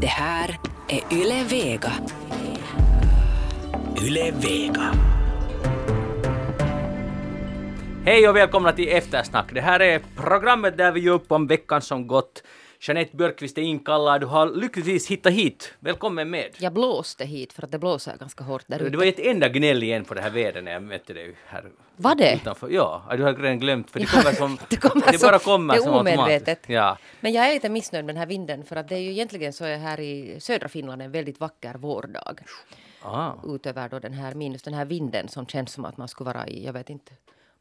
Det här är Yle Vega. Yle Vega. Hej och välkomna till Eftersnack. Det här är programmet där vi gör upp om veckan som gått. Jeanette Björkqvist är inkallad. Du har lyckligtvis hittat hit. Välkommen med. Jag blåste hit för att det blåser ganska hårt där ute. Det var ett enda gnäll igen på det här vädret när jag mötte dig här Var det? utanför. Ja, du har redan glömt för det kommer som... det kommer det som- bara kommer det är som automatiskt. omedvetet. Ja. Men jag är lite missnöjd med den här vinden för att det är ju egentligen så är här i södra Finland en väldigt vacker vårdag. Ah. Utöver då den här minus den här vinden som känns som att man skulle vara i, jag vet inte,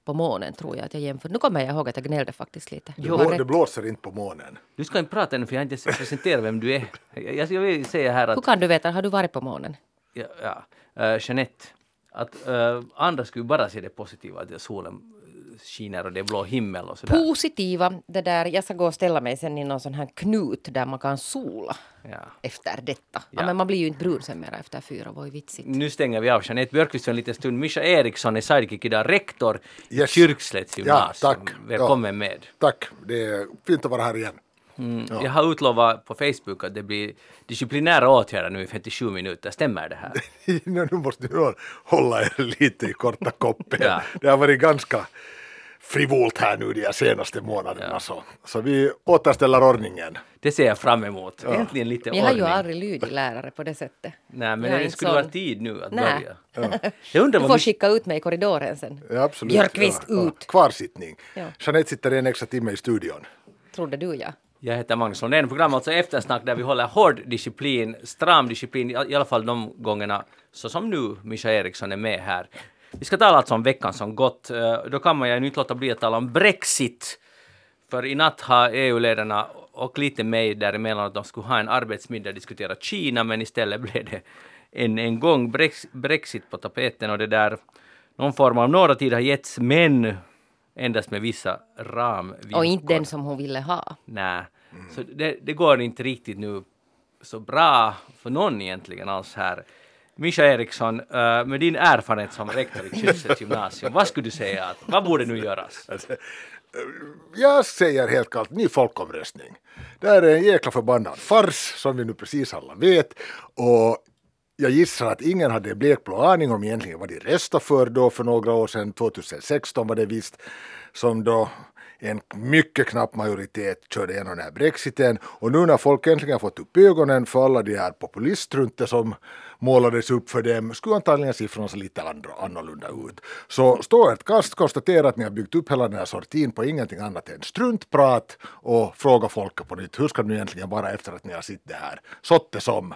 på månen tror jag att jag jämför. Nu kommer jag ihåg att jag gnällde faktiskt lite. Det, Du rätt. det blåser inte på månen. Du ska inte prata ännu för jag har inte presenterat vem du är. Jag, jag vill säga här Hur att... kan du veta, har du varit på månen? Ja, ja. Uh, Jeanette, att uh, andra skulle bara se det positiva, att solen skiner och det är blå himmel och sådär. Positiva, det där, jag ska gå och ställa mig sen i någon sån här knut där man kan sola Ja. efter detta. Ja. Ja. men man blir ju inte brun sen mera efter fyra, vad är vitsigt. Nu stänger vi av Jeanette Björkqvist för en liten stund. Mischa Eriksson är sidekick idag, rektor i Yes. Kyrkslätts gymnasium. Ja, tack. Välkommen med. Tack, det är fint att vara här igen. Mm. Jag har utlovat på Facebook att det blir disciplinära åtgärder nu i 57 minuter. Stämmer det här? nu måste ni hålla er lite i korta koppen. Ja. Det har varit ganska frivolt här nu de senaste månaderna. Så, så vi återställer ordningen. Det ser jag fram emot. Äntligen lite Men jag har ju ordning. aldrig lydit lärare på det sättet. Nej, men Jag det skulle sån- vara tid nu att Nej. börja. Jag undrar Du får Mich- skicka ut mig i korridoren sen. Ja, absolut. Björkqvist, ja, ja. ut! Kvarsittning. Ja. Jeanette sitter en extra timme i studion. Trodde du ja. Jag heter Magnus Lundén. Program alltså Eftersnack där vi håller hård disciplin, stram disciplin, i i alla fall de gångerna så som nu Mischa Eriksson är med här. Vi ska tala alltså om veckan som gått. Eh, Då kan man ju inte låta bli att tala om Brexit. För i natt har EU-ledarna och lite mig däremellan att de skulle ha en arbetsmiddag och diskutera Kina men istället blev det en, en gång Brex, Brexit på tapeten och det där någon form av några tid har getts men endast med vissa ramvillkor. Och inte den som hon ville ha. Nej, så det, det går inte riktigt nu så bra för någon egentligen alls här. Mischa Eriksson, äh, med din erfarenhet som rektor i Kyrkslätts gymnasium, vad skulle du säga att, vad borde nu göras? Alltså, äh, jag säger helt kallt ny folkomröstning. Det här är en jäkla förbannad fars som vi nu precis alla vet. Och jag gissar att ingen hade en blekblå aning om egentligen vad de röstade för då för några år sedan, 2016 var det visst, som då en mycket knapp majoritet körde igenom den här brexiten och nu när folk äntligen fått upp ögonen för alla de här populisttrunter som målades upp för dem skulle antagligen siffrorna se lite andra, annorlunda ut. Så stå ett kast, konstatera att ni har byggt upp hela den här sortin på ingenting annat än struntprat och fråga folket på nytt hur ska det nu egentligen vara efter att ni har sett det här, sått det som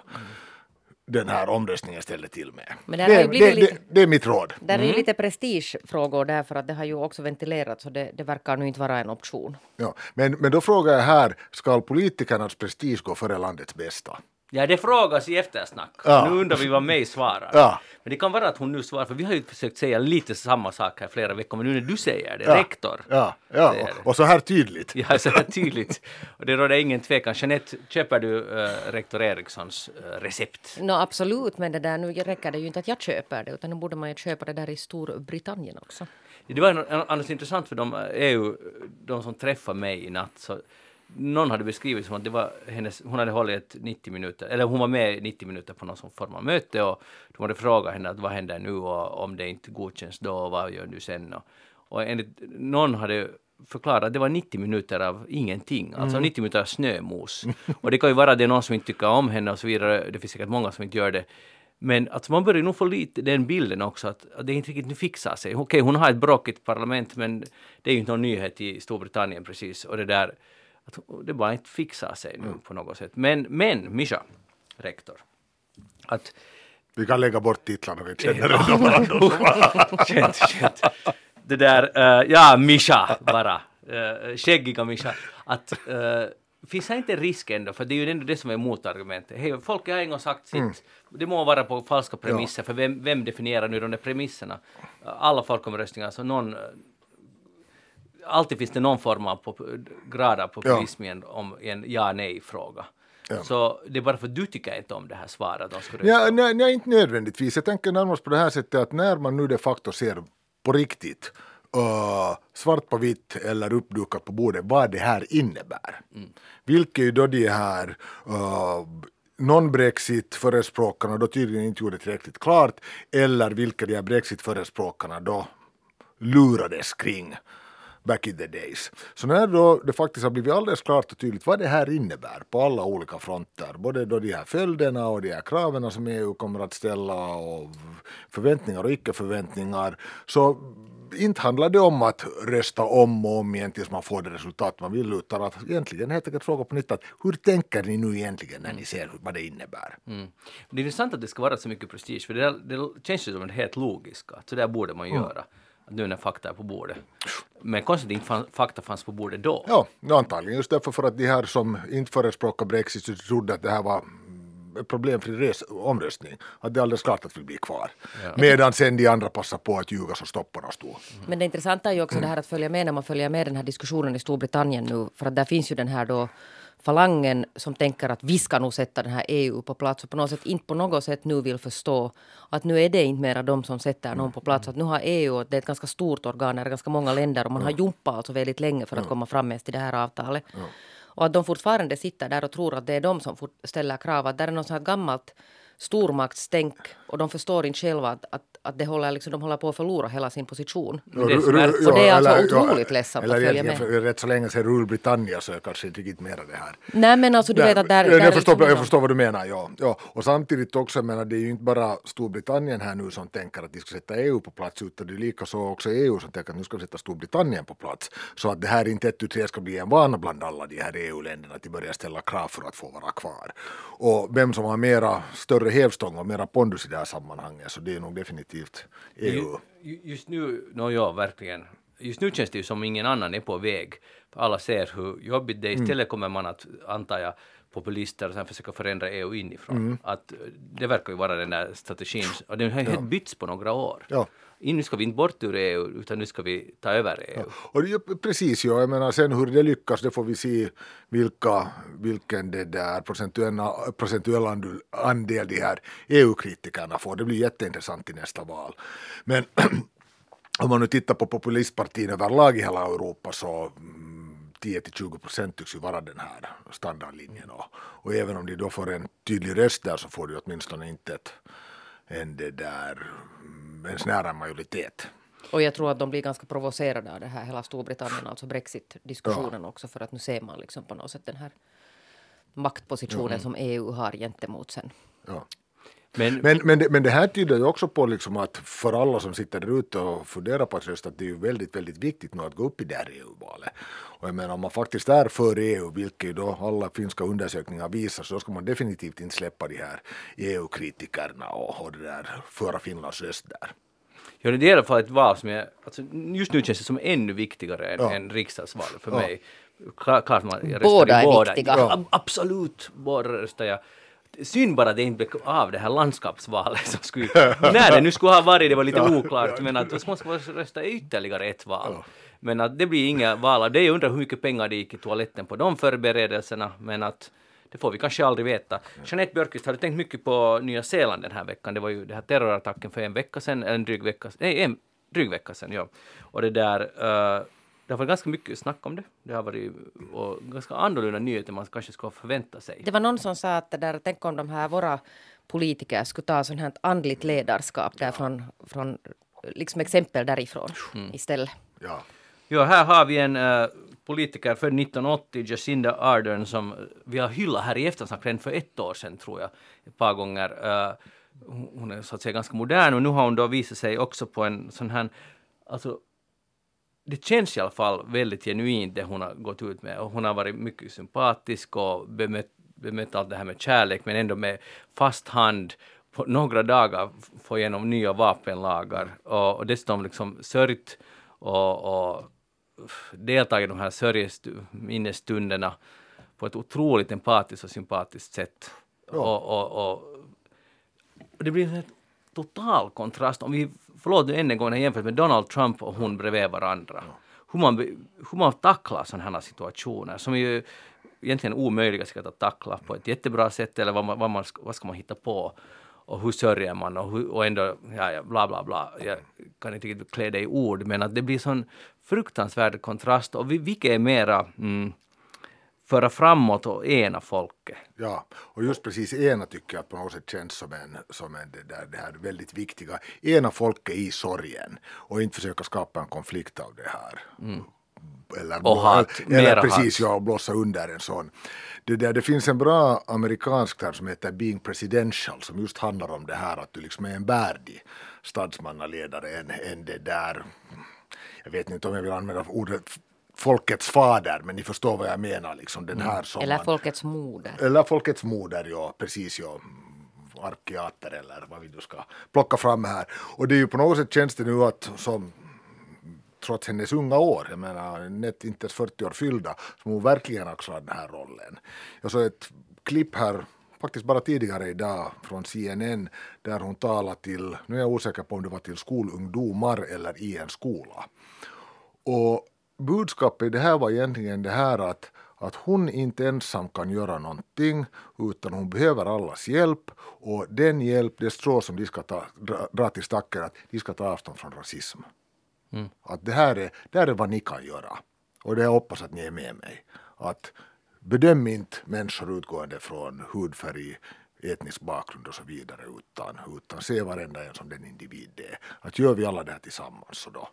den här omröstningen ställde till med. Men det det, det, det, lite- det är mitt råd. Där är ju lite prestigefrågor där för att det har ju också ventilerats och det, det verkar nu inte vara en option. Ja, men, men då frågar jag här, ska politikernas prestige gå före landets bästa? Ja, det frågas i eftersnack. Ja. Nu undrar vi vad May svarar. Ja. Men det kan vara att hon nu svarar, för vi har ju försökt säga lite samma sak här flera veckor, men nu när du säger det, Ja. rektor, Ja, ja och, det. och så här tydligt. Ja, så här tydligt. Och det råder ingen tvekan. Jeanette, köper du äh, rektor Erikssons äh, recept? Nå absolut, men det där nu räcker det ju inte att jag köper det utan nu borde man ju köpa det där i Storbritannien också. Det var annars intressant för de EU, de som träffade mig i natt, så någon hade beskrivit som att det var hennes, hon hade hållit ett 90 minuter, eller hon var med i 90 minuter på någon sån form av möte och de hade frågat henne att vad händer nu och om det inte godkänns då och vad gör du sen och, och enligt någon hade förklarat att det var 90 minuter av ingenting, alltså 90 minuter av snömos. och det kan ju vara det är någon som inte tycker om henne och så vidare, det finns säkert många som inte gör det. Men alltså man börjar nog få lite den bilden också att, att det inte riktigt nu fixar sig. Okej, hon har ett bråkigt parlament men det är ju inte någon nyhet i Storbritannien precis och det där att det bara inte fixar sig nu på något sätt. Men, men Mischa, rektor, att Vi kan lägga bort titlarna, vi känner redan varandra. Det där, eh, ja, Mischa bara. Uh, skäggiga Mischa. Att uh, finns det inte risk ändå, för det är ju ändå det som är motargumentet. Hej, folk har en gång sagt sitt. Det må vara på falska premisser, för vem, vem definierar nu de där premisserna? Alla folkomröstningar, så någon alltid finns det någon form av pop- grad av populism en, om, en ja-nej-fråga. Så det är bara för att du tycker inte om det här svaret. Ja, nej, nej, inte nödvändigtvis. Jag tänker närmast på det här sättet att när man nu de facto ser på riktigt uh, svart på vitt eller uppdukat på bordet vad det här innebär. Vilka är då de här uh, non-Brexit-förespråkarna då tydligen inte gjorde tillräckligt klart eller vilka de här Brexit-förespråkarna då lurades kring back in the days. Så när då det faktiskt har blivit alldeles klart och tydligt vad det här innebär på alla olika fronter, både då de här följderna och de här kraven som EU kommer att ställa och förväntningar och icke-förväntningar, så inte handlar det om att rösta om och om igen tills man får det resultat man vill utan att egentligen helt enkelt fråga på nytt att hur tänker ni nu egentligen när ni ser vad det innebär? Mm. Det är intressant att det ska vara så mycket prestige för det, där, det känns ju som det helt logiska, så där borde man Mm. Nu när fakta är på bordet. Men konstigt att inte fan, fakta fanns på bordet då. Ja, antagligen just därför för att de här som inte förespråkar Brexit trodde att det här var problemfri res- omröstning. Att det är alldeles klart att vi blir kvar. Medan sen de andra passar på att ljuga så stopparna stod. Men det intressanta är ju också det här att följa med när man följer med den här diskussionen i Storbritannien nu. För att där finns ju den här då falangen som tänker att vi ska nog sätta den här EU på plats och på något sätt inte på något sätt nu vill förstå att nu är det inte mera de som sätter någon på plats. Att nu har EU, det är ett ganska stort organ, det är ganska många länder och man har jumpat alltså väldigt länge för att komma fram med till det här avtalet. Och att de fortfarande sitter där och tror att det är de som ställer krav. Att där är något sånt här gammalt stormaktstänk och de förstår inte själva att, att, att det håller, liksom, de håller på att förlora hela sin position. Men det är. Och det är alltså eller- otroligt ledsamt eller att följa med. för rätt så länge sedan Rule Britannia så är kanske inte riktigt mera det här. Nej men alltså du Nej, vet att där... jag, där är jag, förstår, liksom jag förstår vad du menar, ja. ja. Och samtidigt också, jag menar, det är ju inte bara Storbritannien här nu som tänker att de ska sätta EU på plats, utan det är lika så också EU som tänker att nu ska vi sätta Storbritannien på plats. Så att det här inte ett tre ska bli en vana bland alla de här EU-länderna, att de börjar ställa krav för att få vara kvar. Och vem som har mera större hävstång och mera pondus i det här sammanhanget, så det är nog definitivt E EU. Ju- Just nu, no, ja, verkligen. Just nu känns det ju som ingen annan är på väg. Alla ser hur jobbigt det är. Istället kommer man att, antar jag, populister och sen försöka förändra EU inifrån. Att eh, det verkar ju vara den där strategin. Och den har ju helt bytts på några år. Ja. Nu ska vi inte bort ur EU, utan nu ska vi ta över EU. EU. Och det, precis, ja, jag menar sen hur det lyckas, det får vi se vilka, vilken det där procentuella, procentuella andel- de här EU-kritikerna får. Det blir jätteintressant i nästa val. Men om man nu tittar på populistpartin överlag i hela Europa så mm, 10-20 procent tycks ju vara den här standardlinjen. Och, och även om de då får en tydlig röst där så får de åtminstone inte ett, en, det där, mm, en snära majoritet. Och jag tror att de blir ganska provocerade av det här hela Storbritannien, alltså Brexit-diskussionen också. För att nu ser man liksom på något sätt den här maktpositionen som EU har gentemot sen. Ja. Men, Men, men, det, men det här tyder ju också på liksom att för alla som sitter där ute och funderar på att rösta att det är ju väldigt, väldigt viktigt nu att gå upp i det här EU-valet. Och jag menar om man faktiskt är för EU, vilket ju då alla finska undersökningar visar, så då ska man definitivt inte släppa de här EU-kritikerna och, och det där, föra Finlands röst där. Ja, det är i alla fall ett val som är, alltså, just nu känns det som ännu viktigare än, Ja. än riksdagsvalet för Ja. mig. Klart, man, jag Båda är båda. viktiga. Ja. ab- Absolut, båda röstar jag. Synd bara att det inte blev av det här landskapsvalet som skulle, när det nu skulle ha varit, det var lite oklart, men att man rösta ytterligare ett val. Men att det blir inga val det. Jag undrar hur mycket pengar det gick i toaletten på de förberedelserna, men att det får vi kanske aldrig veta. Jeanette Björkqvist, har du tänkt mycket på Nya Zeeland den här veckan? Det var ju den här terrorattacken för en vecka sedan, eller en dryg vecka, nej, en dryg vecka sedan, ja. Och det där, eh, det har varit ganska mycket snack om det. Det har varit och ganska annorlunda nyheter man kanske skulle förvänta sig. Det var någon som sa att det där, tänk om de här våra politiker skulle ta sånt här andligt ledarskap där från, från liksom exempel därifrån istället. Ja. Ja, här har vi en eh, politiker för 1980, Jacinda Ardern, som vi har hyllat här i eftersnack redan för ett år sedan, tror jag, ett par gånger. Eh, hon hon är så att säga ganska modern och nu har hon då visat sig också på en sån här, alltså det känns i alla fall väldigt genuint det hon har gått ut med. Och hon har varit mycket sympatisk och bemött, bemött allt det här med kärlek men ändå med fast hand på några dagar få igenom nya vapenlagar. Och, och dessutom liksom sörjt och, och deltagit i de här sörjestunderna på ett otroligt empatiskt och sympatiskt sätt. Och, och, och, det blir en total kontrast. Om vi, förlåt nu än en gång, jämfört med Donald Trump och hon bredvid varandra. Hur man, hur man tacklar sådana här situationer som är ju egentligen omöjliga säkert att tackla på ett jättebra sätt eller vad, man, vad, man, vad ska man hitta på? Och hur sörjer man och, hur, och ändå, ja, ja, bla bla bla, jag kan inte riktigt klä det i ord men att det blir sån fruktansvärd kontrast. Och vi, vilka är mera mm, föra framåt och ena folket. Ja, och just precis ena tycker jag på något sätt känns som en, som en det, där, det här väldigt viktiga, ena folket i sorgen och inte försöka skapa en konflikt av det här. Mm. Eller, och hat, eller precis, ja, blåsa under en sån. Det, där, det finns en bra amerikansk term som heter being presidential som just handlar om det här att du liksom är en värdig statsmannaledare än, än det där jag vet inte om jag vill använda ordet folkets fader, men ni förstår vad jag menar. Liksom, den här som eller folkets moder. Eller folkets moder, ja, precis. Ja arkeater eller vad vi nu ska plocka fram här. Och det är ju på något sätt känns det nu att som trots hennes unga år, jag menar net, inte ens 40 år fyllda, som hon verkligen axlar den här rollen. Jag såg ett klipp här faktiskt bara tidigare idag från CNN där hon talar till, nu är jag osäker på om det var till skolungdomar eller i en skola. Och budskapet i det här var egentligen det här att, att hon inte ensam kan göra någonting utan hon behöver allas hjälp och den hjälp, det strå som de ska ta, dra, dra till stacken att de ska ta avstånd från rasism. Mm. Att det här, är, det här är vad ni kan göra och det jag hoppas att ni är med mig. Att bedöm inte människor utgående från hudfärg, etnisk bakgrund och så vidare utan, utan se varenda en som den individ det är. Att gör vi alla det här tillsammans så då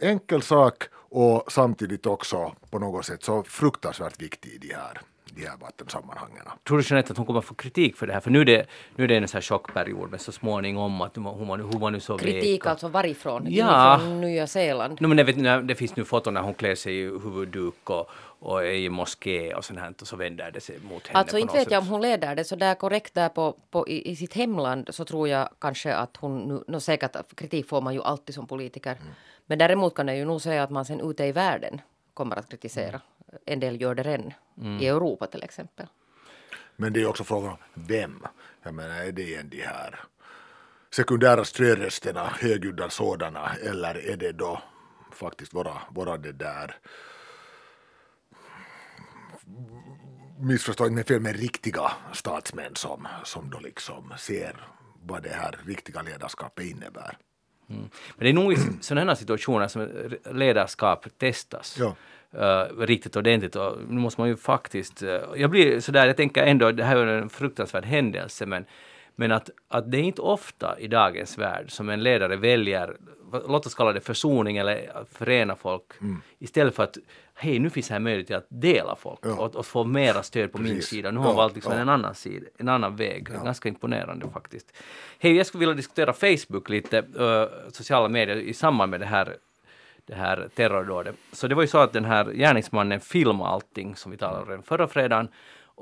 enkel sak och samtidigt också på något sätt så fruktansvärt viktig i de här de här vattensammanhangen. Tror du Jeanette att hon kommer få kritik för det här? För nu är det, nu är det en sån här chockperiod men så småningom att hon, hon, hon var nu så Kritik vek. alltså varifrån? Ja. Från Nya Zeeland? No, men det, vet, det finns nu foton när hon klär sig i huvudduk och, och är i moské och sånt här och så vänder det sig mot henne. Alltså inte vet jag om hon leder det så där korrekt där på, på i, i, sitt hemland så tror jag kanske att hon nu, no, säkert kritik får man ju alltid som politiker. Mm. Men däremot kan jag ju nog säga att man sen ute i världen kommer att kritisera. En del gör det redan. Mm. I Europa till exempel. Men det är också frågan om vem. Jag menar, är det igen de här sekundära strörösterna, högljudda sådana, eller är det då faktiskt våra, våra det där missförstå inte fel, men riktiga statsmän som, som då liksom ser vad det här riktiga ledarskapet innebär. Mm. Men det är nog i sådana situationer som ledarskap testas. Ja. Uh, riktigt ordentligt och nu måste man ju faktiskt, uh, jag blir sådär, jag tänker ändå, det här är en fruktansvärd händelse men, men att, att det är inte ofta i dagens värld som en ledare väljer, låt oss kalla det försoning eller förena folk, mm. istället för att hej nu finns här möjlighet att dela folk ja. och, och, få mera stöd på Precis. min sida. Nu har hon valt liksom ja. en annan sida, en annan väg. Ja. Ganska imponerande faktiskt. Hej, jag skulle vilja diskutera Facebook lite, uh, sociala medier i samband med det här det här terrordådet. Så det var ju så att den här gärningsmannen filmade allting som vi talade om förra fredagen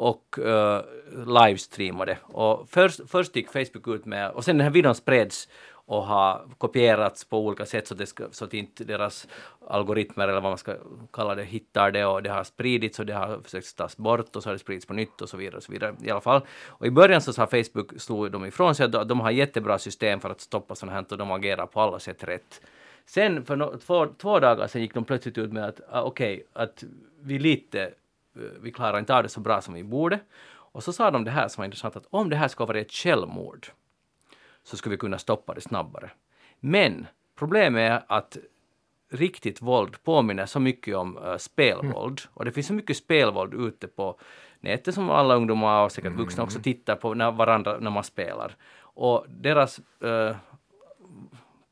och uh, livestreamade. Och först, först gick Facebook ut med, och sen den här videon spreds och har kopierats på olika sätt så, det ska, så att inte deras algoritmer eller vad man ska kalla det hittar det och det har spridits och det har försökt tas bort och så har det spridits på nytt och så vidare och så vidare i alla fall. Och i början så sa Facebook, slog de ifrån sig att de har jättebra system för att stoppa sånt här och de agerar på alla sätt rätt. Sen för no, två, två dagar sen gick de plötsligt ut med att ah, okej, okay, att vi lite, vi klarar inte av det så bra som vi borde. Och så sa de det här som var intressant att om det här ska vara ett självmord så skulle vi kunna stoppa det snabbare. Men problemet är att riktigt våld påminner så mycket om uh, spelvåld. Mm. Och det finns så mycket spelvåld ute på nätet som alla ungdomar och säkert vuxna också mm. tittar på när varandra när man spelar. Och deras uh,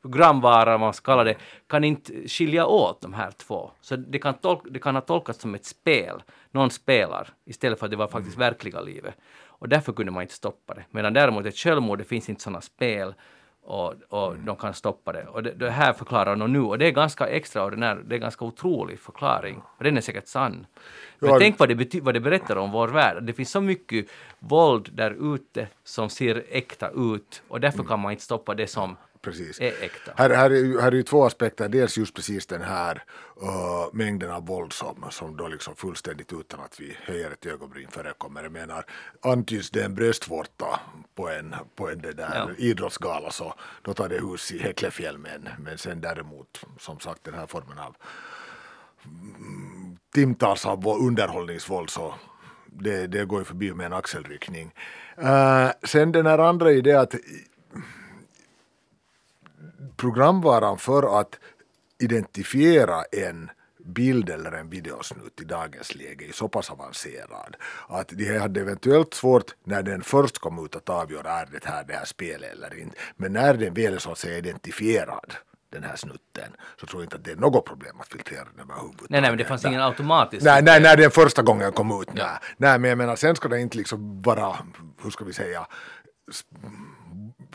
programvara, man ska kalla det, kan inte skilja åt de här två. Så det kan, tolk, det kan ha tolkats som ett spel, någon spelar, istället för att det var faktiskt mm. verkliga livet. Och därför kunde man inte stoppa det. Medan däremot ett självmord, det finns inte sådana spel och, och mm. de kan stoppa det. Och det, det här förklarar de nu och det är ganska extraordinär, det är ganska otrolig förklaring. Och den är säkert sann. Men ja, tänk vad det, vad det berättar om vår värld. Det finns så mycket våld där ute som ser äkta ut och därför mm. kan man inte stoppa det som precis. är äkta. Här, här, är, här är ju två aspekter. Dels just precis den här uh, mängden av våld som, som då liksom fullständigt utan att vi höjer ett ögonbryn förekommer. Jag menar, antyds det en bröstvårta på en, på en det där ja. idrottsgala så då tar det hus i Häcklefjäll men, men sen däremot som sagt den här formen av mm, timtals av underhållningsvåld så det, det går ju förbi med en axelryckning. Uh, sen den här andra idén att programvaran för att identifiera en bild eller en videosnutt i dagens läge är så pass avancerad att de hade eventuellt svårt när den först kom ut att avgöra är det här det här spelet eller inte. Men när den väl är så att säga identifierad den här snutten så tror jag inte att det är något problem att filtrera den överhuvudtaget. Nej, nej, men det fanns ingen automatisk... Nej, nej, när den första gången kom ut. Nej. nej, men jag menar sen ska det inte liksom vara, hur ska vi säga,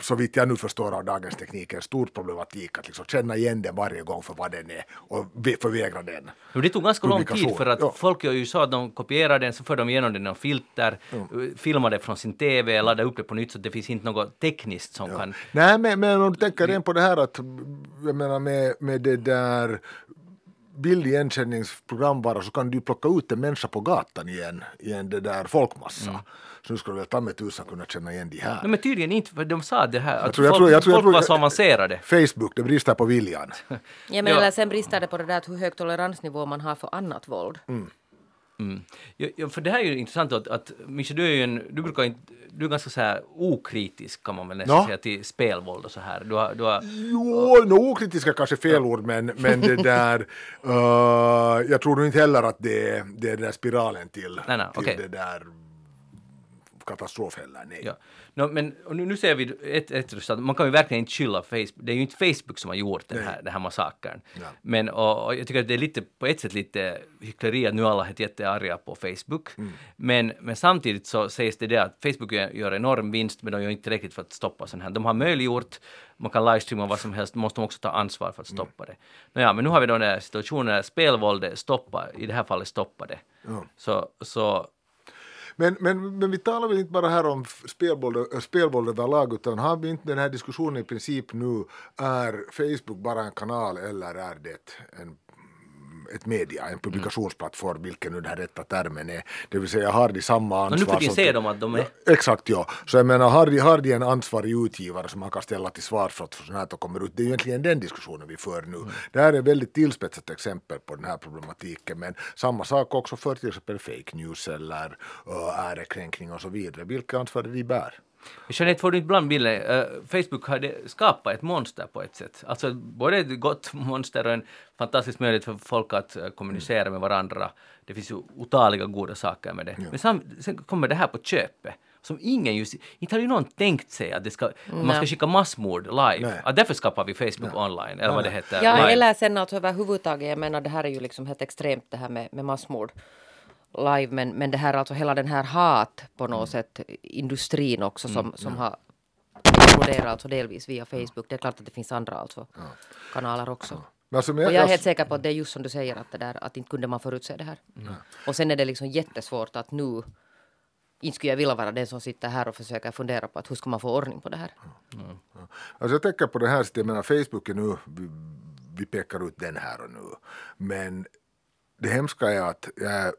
så vitt jag nu förstår av dagens teknik en stor problematik att liksom känna igen den varje gång för vad den är och förvägra den. Men det tog ganska lång tid för att ja. folk ju så att de kopierar den, så för de igenom den någon filter, filmar det från sin TV, laddar upp det på nytt så det finns inte något tekniskt som kan... Nej, men, men om du tänker igen på det här att jag menar med, med det där bildigenkänningsprogramvara så kan du plocka ut en människa på gatan i en, i en det där folkmassa. Mm. Så nu skulle väl ta med tusan kunna känna igen de här. Nej, men tydligen inte, för de sa det här att tror- jag folk, tror- jag tror- jag folk var så avancerade. Facebook, det brister på viljan. Ja, men Ja. eller sen brister det på det där att hur hög toleransnivå man har för annat våld. Ja, ja, för det här är ju intressant att, att Mischa, du är ju en, du brukar inte, du är ganska så här okritisk kan man väl nästan Ja. säga till spelvåld och så här. Du har, du har, Jo, no, okritiska kanske fel ord, men, men det där, eh, jag tror inte heller att det är, det är den där spiralen till, Nej, nej, till okej. det där katastrof heller. Nej. ja. No, men nu, nu ser vi ett, ett resultat, man kan ju verkligen inte skylla Facebook, det är ju inte Facebook som har gjort den här, den här massakern. Ja. Men och, och jag tycker att det är lite, på ett sätt lite hyckleri att nu alla är jättearga på Facebook. Mm. Men, men samtidigt så sägs det det att Facebook gör enorm vinst men de gör inte tillräckligt för att stoppa sånt här. De har möjliggjort, man kan livestreama vad som helst, måste de också ta ansvar för att Mm. stoppa det. Nåja, men nu har vi då den här situationen där spelvåldet stoppar, i det här fallet stoppar det. Ja. Så, så men, men, men vi talar väl inte bara här om spelboll, eh, spelvåld, överlag utan har vi inte den här diskussionen i princip nu, är Facebook bara en kanal eller är det en ett media, en publikationsplattform, vilken nu den rätta termen är. Det vill säga har de samma ansvar Men nu för tiden som- ser de att de är... Ja, exakt ja. Så jag menar, har de, har de en ansvarig utgivare som man kan ställa till svars för att sånt här kommer ut? Det är ju egentligen den diskussionen vi för nu. Det här är ett väldigt tillspetsat exempel på den här problematiken, men samma sak också för till exempel fake news eller uh, ärekränkning och så vidare. Vilka ansvar de bär? Jeanette, får du inte blanda bilden? Eh, Facebook hade skapat ett monster på ett sätt. Alltså både ett gott monster och en fantastisk möjlighet för folk att eh, kommunicera med varandra. Det finns ju otaliga goda saker med det. Men sam, sen kommer det här på köpet. Som ingen just, inte har ju någon tänkt sig att det ska, man ska Nej. skicka massmord live. Nej. Att därför skapar vi Facebook online, eller vad det heter. Ja, live. eller sen alltså överhuvudtaget, jag menar det här är ju liksom helt extremt det här med, med massmord live, men, men det här alltså hela den här hat på något sätt, industrin också som, som har exploderat alltså delvis via Facebook. Det är klart att det finns andra alltså kanaler också. Men alltså, men Och jag är helt säker på att det är just som du säger att det där att inte kunde man förutse det här. Och sen är det liksom jättesvårt att nu inte skulle jag vilja vara den som sitter här och försöker fundera på att hur ska man få ordning på det här. Alltså jag tänker på det här, jag menar Facebook är nu, vi, vi pekar ut den här och nu. Men det hemska är att jag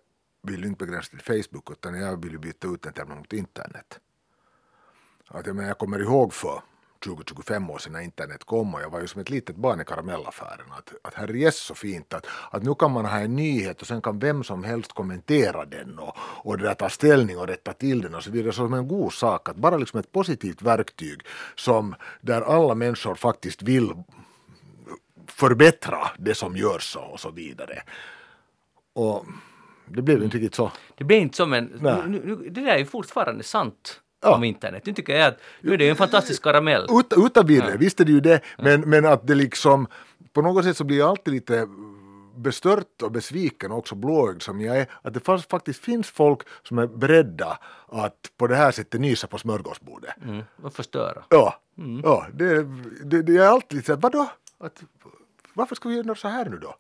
vill inte begränsa till Facebook utan jag vill ju byta ut den termen mot internet. Att jag, menar, jag kommer ihåg för 20-25 år sedan när internet kom och jag var ju som ett litet barn i karamellaffären. Att, att herre så fint att, att nu kan man ha en nyhet och sen kan vem som helst kommentera den och, och det där ta ställning och rätta till den och så vidare. Som en god sak, att bara liksom ett positivt verktyg som där alla människor faktiskt vill förbättra det som görs och så vidare. Och det blev inte riktigt så. Det blir inte så, men nu, nu, det där är ju fortfarande sant Ja. om internet. Nu tycker jag att nu är det en fantastisk karamell. Ut, utan vidare, visst är det ju det, men, men att det liksom på något sätt så blir jag alltid lite bestört och besviken och också blåögd som jag är, att det fast, faktiskt finns folk som är beredda att på det här sättet nysa på smörgåsbordet. Mm, och förstöra. Ja, ja det, det, det är alltid lite så här, vadå? Att, varför ska vi göra så här nu då?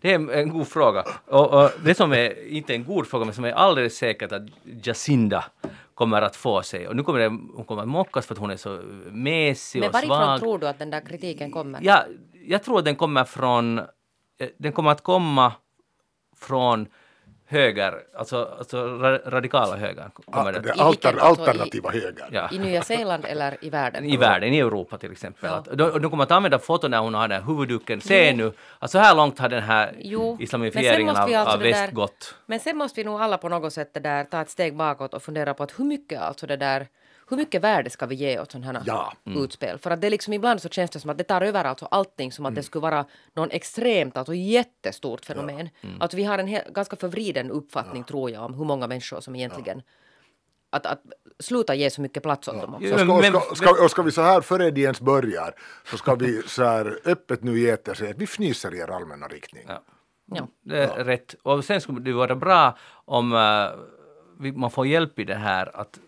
Det är en, god fråga. Och, och det som är, inte en god fråga, men som är alldeles säkert att Jacinda kommer att få sig. Och nu kommer det, hon kommer att mockas för att hon är så mesig Men och varifrån svag. tror du att den där kritiken kommer? Ja, jag tror att den kommer från, eh, den kommer att komma från höger, alltså, alltså ra- radikala höger. Kommer Det alter, alternativa höger. ja. I Nya Zeeland eller i världen? I världen, i Europa till exempel. Ja. Att, de, de kommer att använda foton när hon har den här huvudduken. Se nu, att så här långt har den här Jo, islamifieringen av, alltså av väst där- gått. Men sen måste vi nog alla på något sätt det där, ta ett steg bakåt och fundera på att hur mycket alltså det där hur mycket värde ska vi ge åt sådana här Ja. utspel? För att det är liksom ibland så känns det som att det tar över alltså allting som att det skulle vara någon extremt, alltså jättestort fenomen. Att vi har en hel, ganska förvriden uppfattning tror jag om hur många människor som egentligen att, att sluta ge så mycket plats åt dem också. Ja. Så ska, och, ska, ska, och ska vi så här före de ens börjar så ska vi så här öppet nu ge efter sig att vi fnyser i er allmänna riktning. Ja. Ja. Det är rätt. Och sen skulle det vara bra om vi, man får hjälp i det här att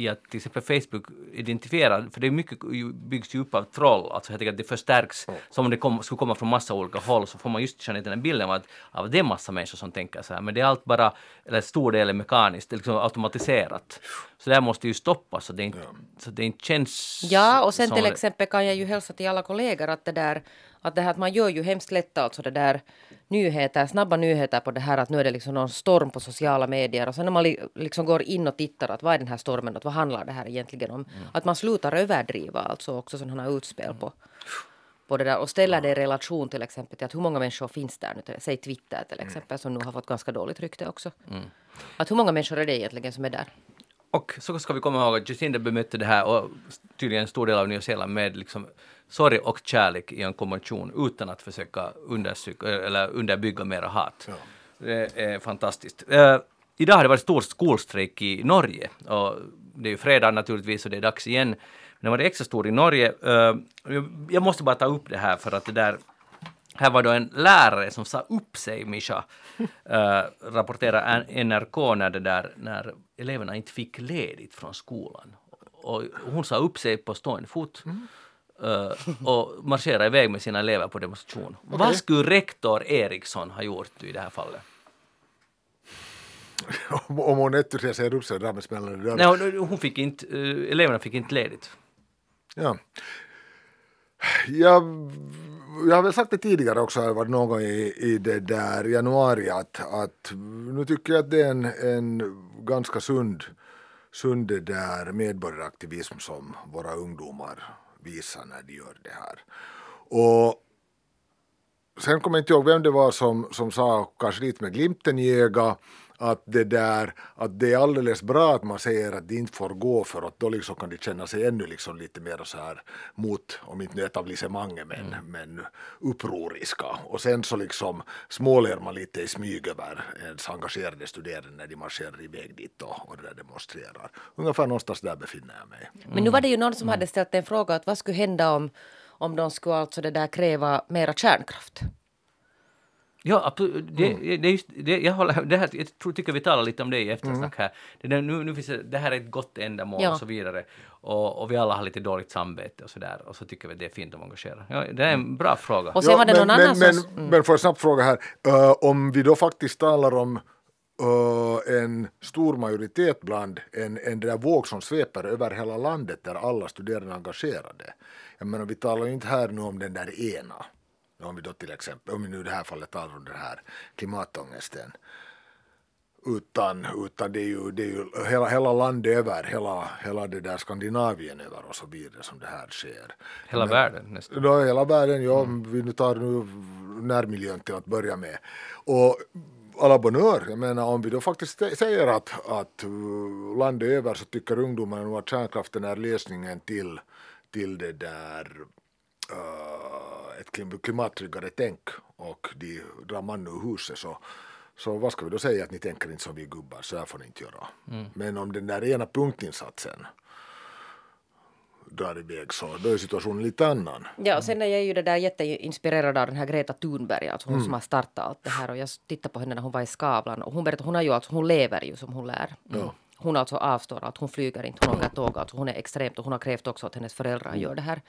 i att till exempel Facebook identifiera, för det är mycket byggs ju upp av troll, alltså helt enkelt att det förstärks som om det kom, skulle komma från massa olika håll så får man just känna den här bilden av att av det är massa människor som tänker så här. Men det är allt bara, eller stor del är mekaniskt, liksom automatiserat. Så det här måste ju stoppas så det inte, så det inte känns Ja, och sen till exempel kan jag ju hälsa till alla kollegor att det där att det här att man gör ju hemskt lätt alltså det där nyheter, snabba nyheter på det här att nu är det liksom någon storm på sociala medier och sen när man li, liksom går in och tittar att vad är den här stormen och vad handlar det här egentligen om? Att man slutar överdriva alltså också sådana här utspel på på det där och ställer det i relation till exempel till att hur många människor finns där nu, säg Twitter till exempel som nu har fått ganska dåligt rykte också. Att hur många människor är det egentligen som är där? Och så ska vi komma ihåg att Jacinda bemötte det här och tydligen en stor del av Nya Zeeland med liksom sorg och kärlek i en konvention utan att försöka eller underbygga mera hat. Det är fantastiskt. Eh, idag har det varit stor skolstrejk i Norge och det är ju fredag naturligtvis och det är dags igen. Men den var det extra stor i Norge. Eh, jag måste bara ta upp det här för att det där här var då en lärare som sa upp sig, Misha, uh, rapporterar NRK när, det där, när eleverna inte fick ledigt från skolan. Och hon sa upp sig på stående fot eh, och marscherade iväg med sina elever på demonstration. Vad skulle rektor Eriksson ha gjort i det här fallet? Om, hon ett säger upp sig där med smällande dörrar. Nej, hon- fick inte, eh, eleverna fick inte ledigt. Ja. Jag, jag har väl sagt det tidigare också, var någon gång i, i det där januari att, att nu tycker jag att det är en, en ganska sund, sund det där medborgaraktivism som våra ungdomar visar när de gör det här. Och sen kommer jag inte ihåg vem det var som, som sa, kanske lite med glimten i ögat, att det där, att det är alldeles bra att man säger att det inte får gå för att då liksom kan de känna sig ännu liksom lite mer så här mot, om inte etablissemanget men, men upproriska. Och sen så liksom småler man lite i smyg över ens engagerade studerande när de marscherar iväg dit och, och där demonstrerar. Ungefär någonstans där befinner jag mig. Men nu var det ju någon som hade ställt en fråga att vad skulle hända om, om de skulle alltså det där kräva mera kärnkraft? Ja, absolut. Det, Mm. det, är just, det, jag, håller, det här, jag tror, tycker vi talar lite om det i eftersnack här. Det, där, nu, nu finns det, det här är ett gott ändamål Ja. och så vidare. Och, och vi alla har lite dåligt samvete och sådär. Och så tycker vi det är fint att engagera. Ja, det är en bra fråga. Och sen var det men, någon men, annan men, som... Mm. men får jag snabbt fråga här, Eh, om vi då faktiskt talar om eh, en stor majoritet bland en, en där våg som sveper över hela landet där alla studerande är engagerade. Jag menar vi talar inte här nu om den där ena. Om vi då till exempel, om vi nu i det här fallet talar om den här klimatångesten. Utan, utan det är ju, det är ju hela, hela landet över, hela, hela det där Skandinavien över och så vidare som det här sker. Hela världen nästan. Då hela världen, ja, vi nu tar nu närmiljön till att börja med. Och alla bonheur, jag menar om vi då faktiskt säger att, att uh, landet över så tycker ungdomarna nog att kärnkraften är lösningen till, till det där uh, ett klim- klimattryggare tänk och de drar man ur huset så så vad ska vi då säga att ni tänker inte som vi gubbar, så här får ni inte göra. Men om den där ena punktinsatsen drar iväg så då är situationen lite annan. Ja, och sen är jag ju det där jätteinspirerad av den här Greta Thunberg, alltså hon Mm. som har startat allt det här. Och jag tittade på henne när hon var i Skavlan och hon berättade, hon har ju alltså, hon lever ju som hon lär. Hon alltså avstår allt, hon flyger inte, hon åker tåg, alltså hon är extremt och hon har krävt också att hennes föräldrar gör det här.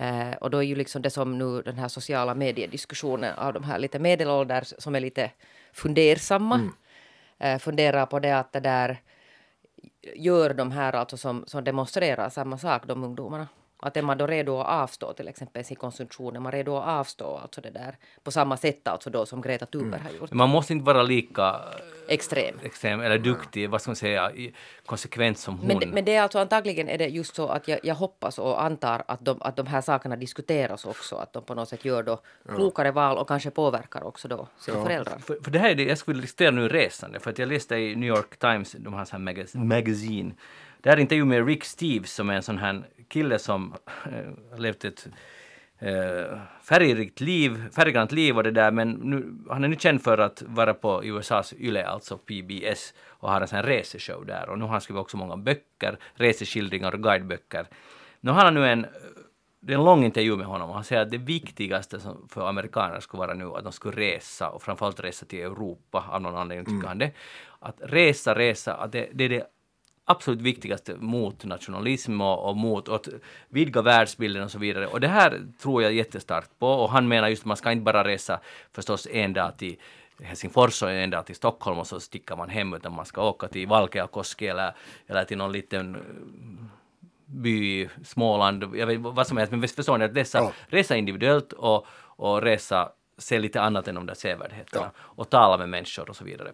Eh, och då är ju liksom det som nu den här sociala mediediskussionen av de här lite medelålders som är lite fundersamma. Eh, funderar på det att det där gör de här alltså som, som demonstrerar samma sak, de ungdomarna. Att är man då redo att avstå till exempel sin konsumtion, är man redo att avstå alltså det där på samma sätt alltså då som Greta Thunberg har gjort. Men Man måste inte vara lika Extrem. extrem eller duktig, vad ska man säga, konsekvent som hon. Men, det- men det är alltså antagligen är det just så att jag, jag hoppas och antar att de, att de här sakerna diskuteras också. Att de på något sätt gör då klokare val och kanske påverkar också då sina föräldrar. För, för det här är det, jag skulle vilja listera nu resande, för att jag läste i New York Times, de har så här magaz- magazine, Det här är intervju med Rick Steves som är en sån här kille som eh, levt ett eh, färgrikt liv, färggrant liv och det där, men nu, han är nu känd för att vara på USAs YLE, alltså PBS, och har en sån reseshow där. Och nu har han skrivit också många böcker, reseskildringar och guideböcker. Nu har han nu en det är en lång intervju med honom och han säger att det viktigaste för amerikaner skulle vara nu att de skulle resa och framförallt resa till Europa av någon anledning tycker han det. Att resa, resa, att det, det är det absolut viktigaste mot nationalism och, och mot att vidga världsbilden och så vidare. Och det här tror jag jättestarkt på och han menar just att man ska inte bara resa förstås en dag till Helsingfors och en dag till Stockholm och så sticker man hem utan man ska åka till Valkeakoski eller, eller till någon liten eh, by i Småland, jag vet vad som helst, men förstår ni att dessa Ja. resa individuellt och, och resa se lite annat än de där sevärdheterna och tala med människor och så vidare.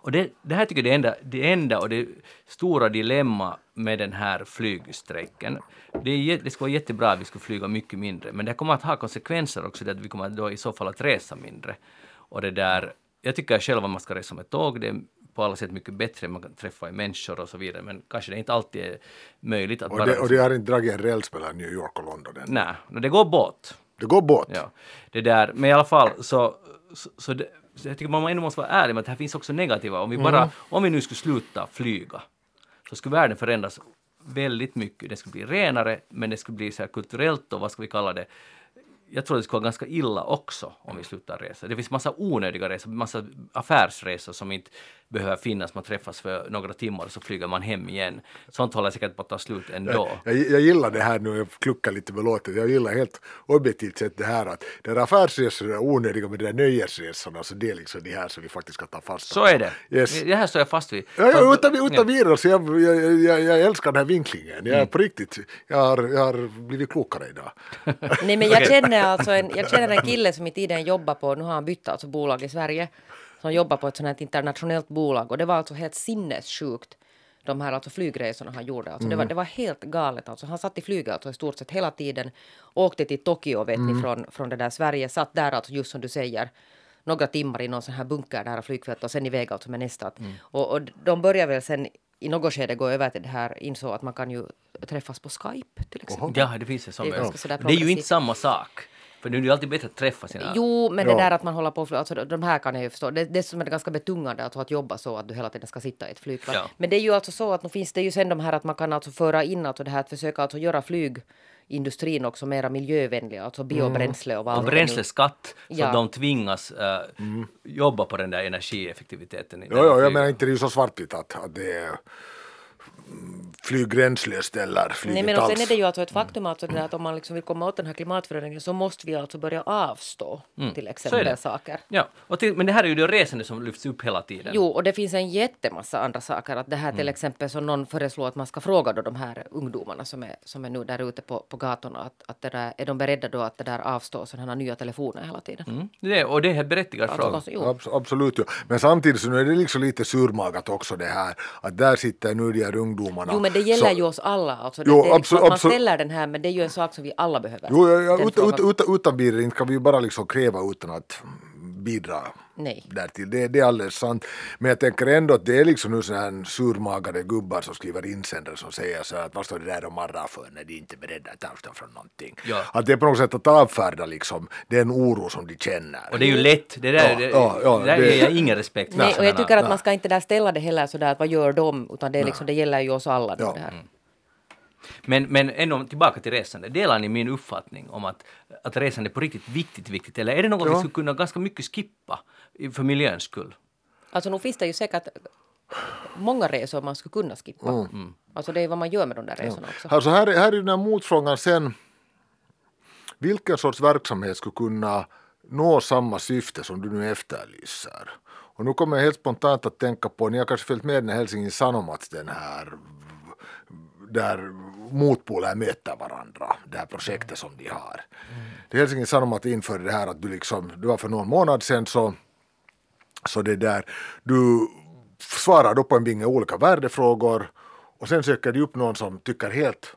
Och det, det här tycker jag är det enda, det enda och det stora dilemma med den här flygstrejken. Det, är, det skulle vara jättebra att vi skulle flyga mycket mindre, men det kommer att ha konsekvenser också, det att vi kommer då i så fall att resa mindre. Och det där, jag tycker själv att man ska resa med tåg, det är på alla sätt mycket bättre, man kan träffa människor och så vidare, men kanske det inte alltid är möjligt att Och bara... det, och det har inte dragit en räls mellan New York och London än. Nej, men det går båt. Det går båt. Ja, det där, men i alla fall så, så, så, det, så jag tycker man ändå måste vara ärlig med att det här finns också negativa. Om vi bara, om vi nu skulle sluta flyga, så skulle världen förändras väldigt mycket. Det skulle bli renare, men det skulle bli så här kulturellt och vad ska vi kalla det? Jag tror det skulle vara ganska illa också om vi slutar resa. Det finns massa onödiga resor, massa affärsresor som inte behöver finnas. Man träffas för några timmar och så flyger man hem igen. Sånt håller säkert på att ta slut ändå. Jag, jag gillar det här nu, jag kluckar lite med låten, jag gillar helt objektivt sett det här att det där affärsresorna är onödiga men de där nöjesresorna så det är liksom de här som vi faktiskt ska ta fasta Så är det. Yes. Det här står jag fast vid. Ja, ja, utan, Ja. utan vidare, så jag, jag, jag, jag älskar den här vinklingen. Jag är Mm. på riktigt, jag har, jag har blivit klokare idag. Nej men jag känner alltså en, jag känner en kille som i tiden jobbar på, nu har han bytt alltså bolag i Sverige, som jobbar på ett sånt här internationellt bolag och det var alltså helt sinnessjukt de här alltså flygresorna han gjorde. Alltså det, var, det var helt galet. Alltså han satt i flyget alltså i stort sett hela tiden. Åkte till Tokyo vet ni, från, från det där Sverige. Satt där alltså just som du säger några timmar i någon sån här bunker nära flygfältet och sen iväg alltså med nästa. Och, och de börjar väl sen i något skede gå över till det här, insåg att man kan ju träffas på Skype till exempel. Ja, det finns en sån Det är Det är ju inte samma sak. För nu är det ju alltid bättre att träffa sina... Jo, men Ja. det där att man håller på, alltså de här kan jag ju förstå. Det, dessutom är det ganska betungande alltså att jobba så att du hela tiden ska sitta i ett flygplan. Ja. Men det är ju alltså så att nu finns det ju sen de här att man kan alltså föra in alltså det här att försöka alltså göra flygindustrin också mera miljövänlig, alltså biobränsle och vad Och det bränsleskatt, så Ja. att de tvingas äh, jobba på den där energieffektiviteten. Jo, jo, jag flyg- menar inte det är ju så svartvitt att, att det är mm, flyg gränslöst eller flyg Nej men och sen är det ju alltså ett faktum alltså det att om man liksom vill komma åt den här klimatförändringen så måste vi alltså börja avstå till exempel det. saker. Ja, och till, men det här är ju det resande som lyfts upp hela tiden. Jo, och det finns en jättemassa andra saker. Att det här till exempel som någon föreslår att man ska fråga då de här ungdomarna som är, som är nu där ute på, på gatorna. Att, att det där, är de beredda då att det där avstå sådana här nya telefoner hela tiden? Mm, det, och det är en berättigad Alltså, fråga. ganska- jo. Abs- absolut, ja. men samtidigt så nu är det liksom lite surmagat också det här att där sitter nu de här ungdomarna. Jo, men det gäller så, ju oss alla. Alltså, det, Jo, det liksom man ställer den här, men det är ju en sak som vi alla behöver. Jo, ja, ja, utan, frågan- utan, utan vidare inte kan vi ju bara liksom kräva utan att bidra Nej. därtill. Det, det är alldeles sant. Men jag tänker ändå att det är liksom nu sådana här surmagade gubbar som skriver insändare som säger så att vad står det där och marrar för när de inte är beredda att avstå från någonting. Ja. Att det är på något sätt att avfärda liksom den oro som de känner. Och det är ju lätt, det där, Ja, det, ja, ja, det där det- ger jag ingen respekt för. Nej, och jag tycker att man ska inte där ställa det heller sådär att vad gör de, utan det, är liksom, det gäller ju oss alla. Ja. Det här. Men, men ändå tillbaka till resande. Delar ni min uppfattning om att, att resande är på riktigt viktigt, viktigt? Eller är det något vi Ja. skulle kunna ganska mycket skippa i- för miljöns skull? Alltså nu finns det ju säkert många resor man skulle kunna skippa. Mm. Alltså det är vad man gör med de där resorna också. Alltså här, är- här är den här motfrågan sen. Vilken sorts verksamhet skulle kunna nå samma syfte som du nu efterlyser? Och nu kommer jag helt spontant att tänka på, ni har kanske följt med den Helsingin Sanomats den här där motpoler möter varandra, det här projektet som de har. Det är Helsingin Sanomat införde det här att du liksom, det var för någon månad sedan så så det där, du svarar då på en binge olika värdefrågor och sen söker du upp någon som tycker helt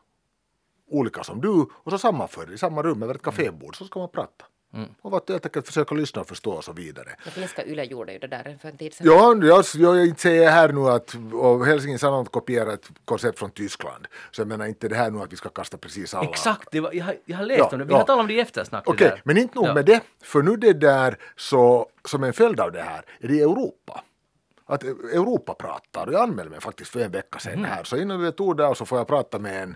olika som du och så sammanför i samma rum över ett kafébord så ska man prata. Och att helt enkelt försöka lyssna och förstå och så vidare. Det finska Yle gjorde ju det där för en tid sedan. Ja, jag, jag inte säger här nu att och Helsingin Sanomat kopierar ett koncept från Tyskland. Så jag menar inte det här nu att vi ska kasta precis alla. Exakt, det var, jag, har- jag har läst Ja, om det. Vi ja. har talat om det i eftersnack. det Okej, där. men inte nog Ja. med det. För nu det där så som en följd av det här är det Europa. Att Europa pratar. Jag anmälde mig faktiskt för en vecka sedan Mm. här. Så innan vi tog där så får jag prata med en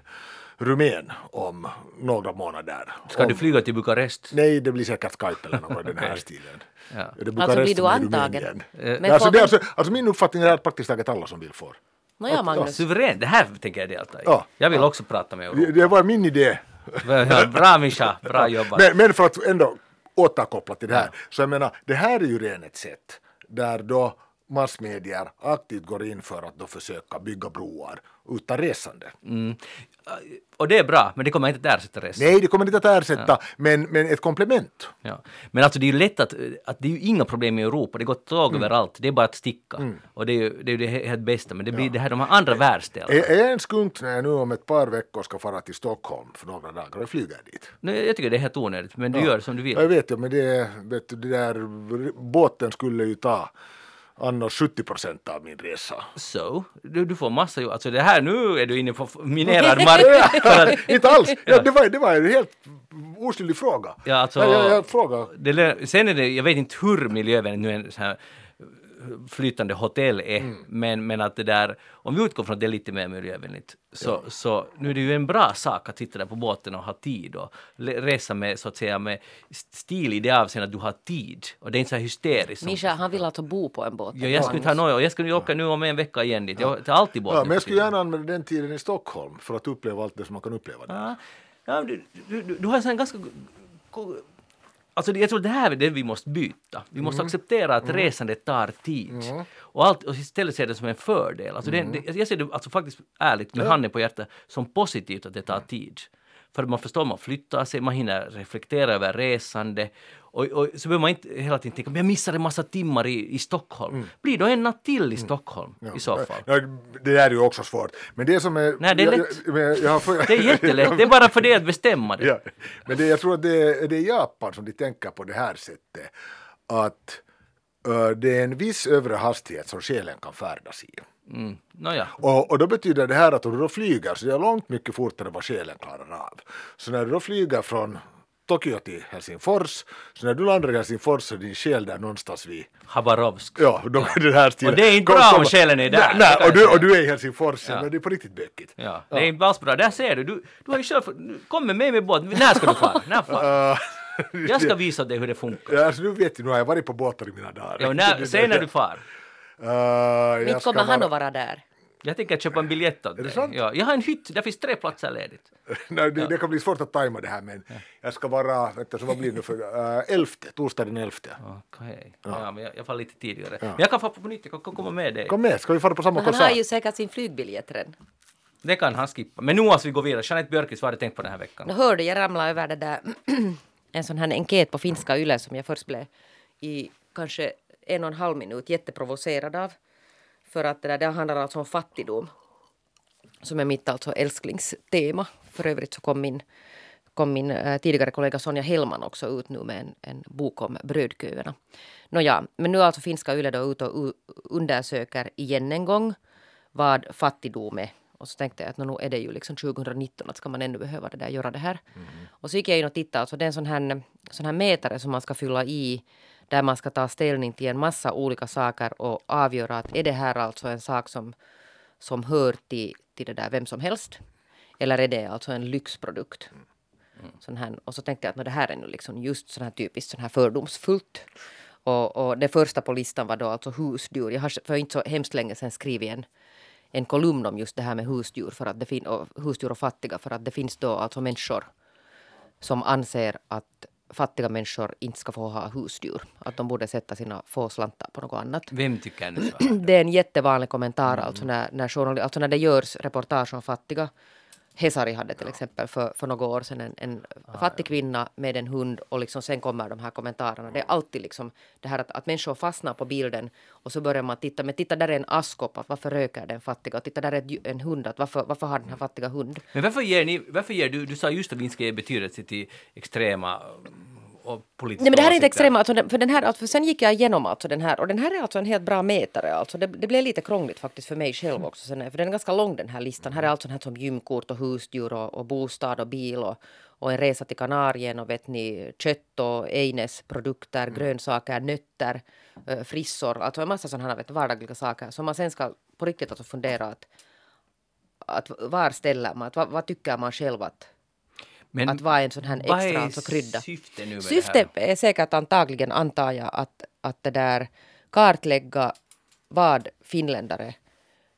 rumän om några månader. Ska om, du flyga till Bukarest? Nej, det blir säkert Skype eller något den här stilen. Ja. Det Alltså blir du antagen? Eh, Men alltså, får det är man- alltså, alltså min uppfattning är att praktiskt taget alla som vill får. Nåja, Magnus. Suverän, det här tänker jag delta i. Ja. Jag vill också prata med Det, Europa. det var min idé. Ja, Bra Mischa, bra jobbat. Men, men för att ändå återkoppla till det här. Så jag menar, det här är ju redan ett sätt där då massmedier aktivt går in för att då försöka bygga broar utan resande. Mm. Och det är bra, men det kommer inte att ersätta resten. Nej, det kommer inte att ersätta, men, men ett komplement. Ja. Men alltså det är ju lätt att, att det är ju inga problem i Europa, det går tåg Mm. överallt, det är bara att sticka. Och det är ju det, är det helt bästa, men det blir det här de här andra världsdelarna. Är, är jag en skunk när jag nu om ett par veckor ska fara till Stockholm för några dagar och flyga dit? Nej, jag tycker det är helt onödigt, men du gör som du vill. Ja, Jag vet ju, men det, vet du, det där båten skulle ju ta annars 70 procent av min resa. Så, du, du får massa jobb. Alltså det här, nu är du inne på minerad mark. Inte alls! Ja, det, var, det var en helt oskyldig fråga. Ja, alltså- jag, jag, jag frågar. det, sen är det, jag vet inte hur miljövänligt nu en sån här flytande hotell är, Mm. men, men att det där, om vi utgår från att det är lite mer miljövänligt, så, så nu är det ju en bra sak att sitta där på båten och ha tid och resa med, så att säga, med stil i det avseendet att du har tid och det är inte så här hysteriskt. Mischa, han vill alltså bo på en båt. Ja, jag skulle ha något, jag skulle åka nu om en vecka igen dit, jag tar alltid båten. Ja, men jag skulle gärna använda den tiden i Stockholm för att uppleva allt det som man kan uppleva där. Ja, ja, du, du, du, du har en ganska... Alltså jag tror det här är det vi måste byta. Vi måste acceptera att resandet tar tid. Och, allt, och istället se det som en fördel. Alltså det, det, jag ser det alltså faktiskt ärligt med handen på hjärtat som positivt att det tar tid. För man förstår, man flyttar sig, man hinner reflektera över resande. Och, och så behöver man inte hela tiden tänka, men jag missar en massa timmar i, i Stockholm. Blir då en natt till i Stockholm i så fall. Ja, det där är ju också svårt. Men det som är... Nej, det är jag- lätt. Jag, men jag, har Det är jättelätt, det är bara för det att bestämma det. Ja, men det, jag tror att det är, det är Japan som de tänker på det här sättet. Att ö, det är en viss övre hastighet som själen kan färdas i. Mm. Nåja. Och, och då betyder det här att om du då flyger så det är långt mycket fortare än vad själen klarar av. Så när du då flyger från Tokyo till Helsingfors, så när du landar i Helsingfors så är din själ där någonstans vid Habarovsk. Ja, då är det här stilen. Och det är inte bra om själen är där, Nej, och, du, och du är i Helsingfors, Ja. men det är på riktigt bökigt. Ja, det är inte alls bra. Där ser du. Du, du har ju själv... Kom med mig med båt. När ska du fara? När far? Uh, Jag ska visa dig hur det funkar. Ja, alltså, nu vet du, nu har jag varit på båtar i mina dagar. Ja, när, säg när du far. Uh, jag Inte ska kommer han att vara där. Jag tänker köpa en biljett åt dig. Ja, jag har en hytt, där finns tre platser ledigt. Nej, det, det kan bli svårt att tajma det här men jag ska vara, vänta, så vad blir det nu för, uh, elfte, torsdag den elfte. Okej. Ja, men jag, jag får lite tidigare. Men jag kan få på nytt, jag kan komma med dig. Kom med, ska vi fara på samma Men han har konsert? ju säkert sin flygbiljett redan. Det kan han skippa. Men nu måste vi gå vidare. Jeanette Björkis, vad har du tänkt på den här veckan? Då hörde jag ramla över det där en sån här enkät på finska Yle som jag först blev i kanske en och en halv minut jätteprovocerad av. För att det där det handlar alltså om fattigdom. Som är mitt alltså älsklingstema. För övrigt så kom min, kom min eh, tidigare kollega Sonja Hellman också ut nu med en, en bok om brödköerna. Nåja, men nu är alltså finska Yle då ute och undersöker igen en gång vad fattigdom är. Och så tänkte jag att nu är det ju liksom 2019 att ska man ännu behöva det där, göra det här. Och så gick jag in och tittade, alltså det är en sån här, sån här mätare som man ska fylla i där man ska ta ställning till en massa olika saker och avgöra att är det här alltså en sak som, som hör till, till det där vem som helst eller är det alltså en lyxprodukt. Sån här, och så tänkte jag att det här är nu liksom just sån här typiskt sån här fördomsfullt. Och, och det första på listan var då alltså husdjur. Jag har för inte så hemskt länge sedan skrivit en, en kolumn om just det här med husdjur, för att det fin- och husdjur och fattiga för att det finns då alltså människor som anser att fattiga människor inte ska få ha husdjur. Att de borde sätta sina få slantar på något annat. Vem tycker nu så? Det är en jättevanlig kommentar alltså när, när, journali- alltså när det görs reportage om fattiga. Hesari hade till exempel för, för några år sedan en, en fattig kvinna med en hund och liksom sen kommer de här kommentarerna. Det är alltid liksom det här att, att människor fastnar på bilden och så börjar man titta, men titta där är en askkopp, att varför röker den fattiga? Och titta där är ett en hund, att varför, varför har den här fattiga hund? Men varför ger ni, varför ger du, du sa just att vi inte ska ge betydelse till extrema och politiska Nej men det här är inte extrema, alltså, för, den här, alltså, för sen gick jag igenom alltså den här och den här är alltså en helt bra mätare. Alltså, det, det blev lite krångligt faktiskt för mig själv också. Sen, för den är ganska lång den här listan. Här är alltså den här som gymkort och husdjur och, och bostad och bil och, och en resa till Kanarien och vet ni kött och Eines produkter, grönsaker, nötter, eh, frissor. Alltså en massa sådana här vet, vardagliga saker som man sen ska på riktigt alltså fundera att, att var ställer man, att, vad, vad tycker man själv att Men att vara en sån här vad extra är alltså krydda. syftet nu med Syftet det här? är säkert antagligen, antar jag, att, att det där kartlägga vad finländare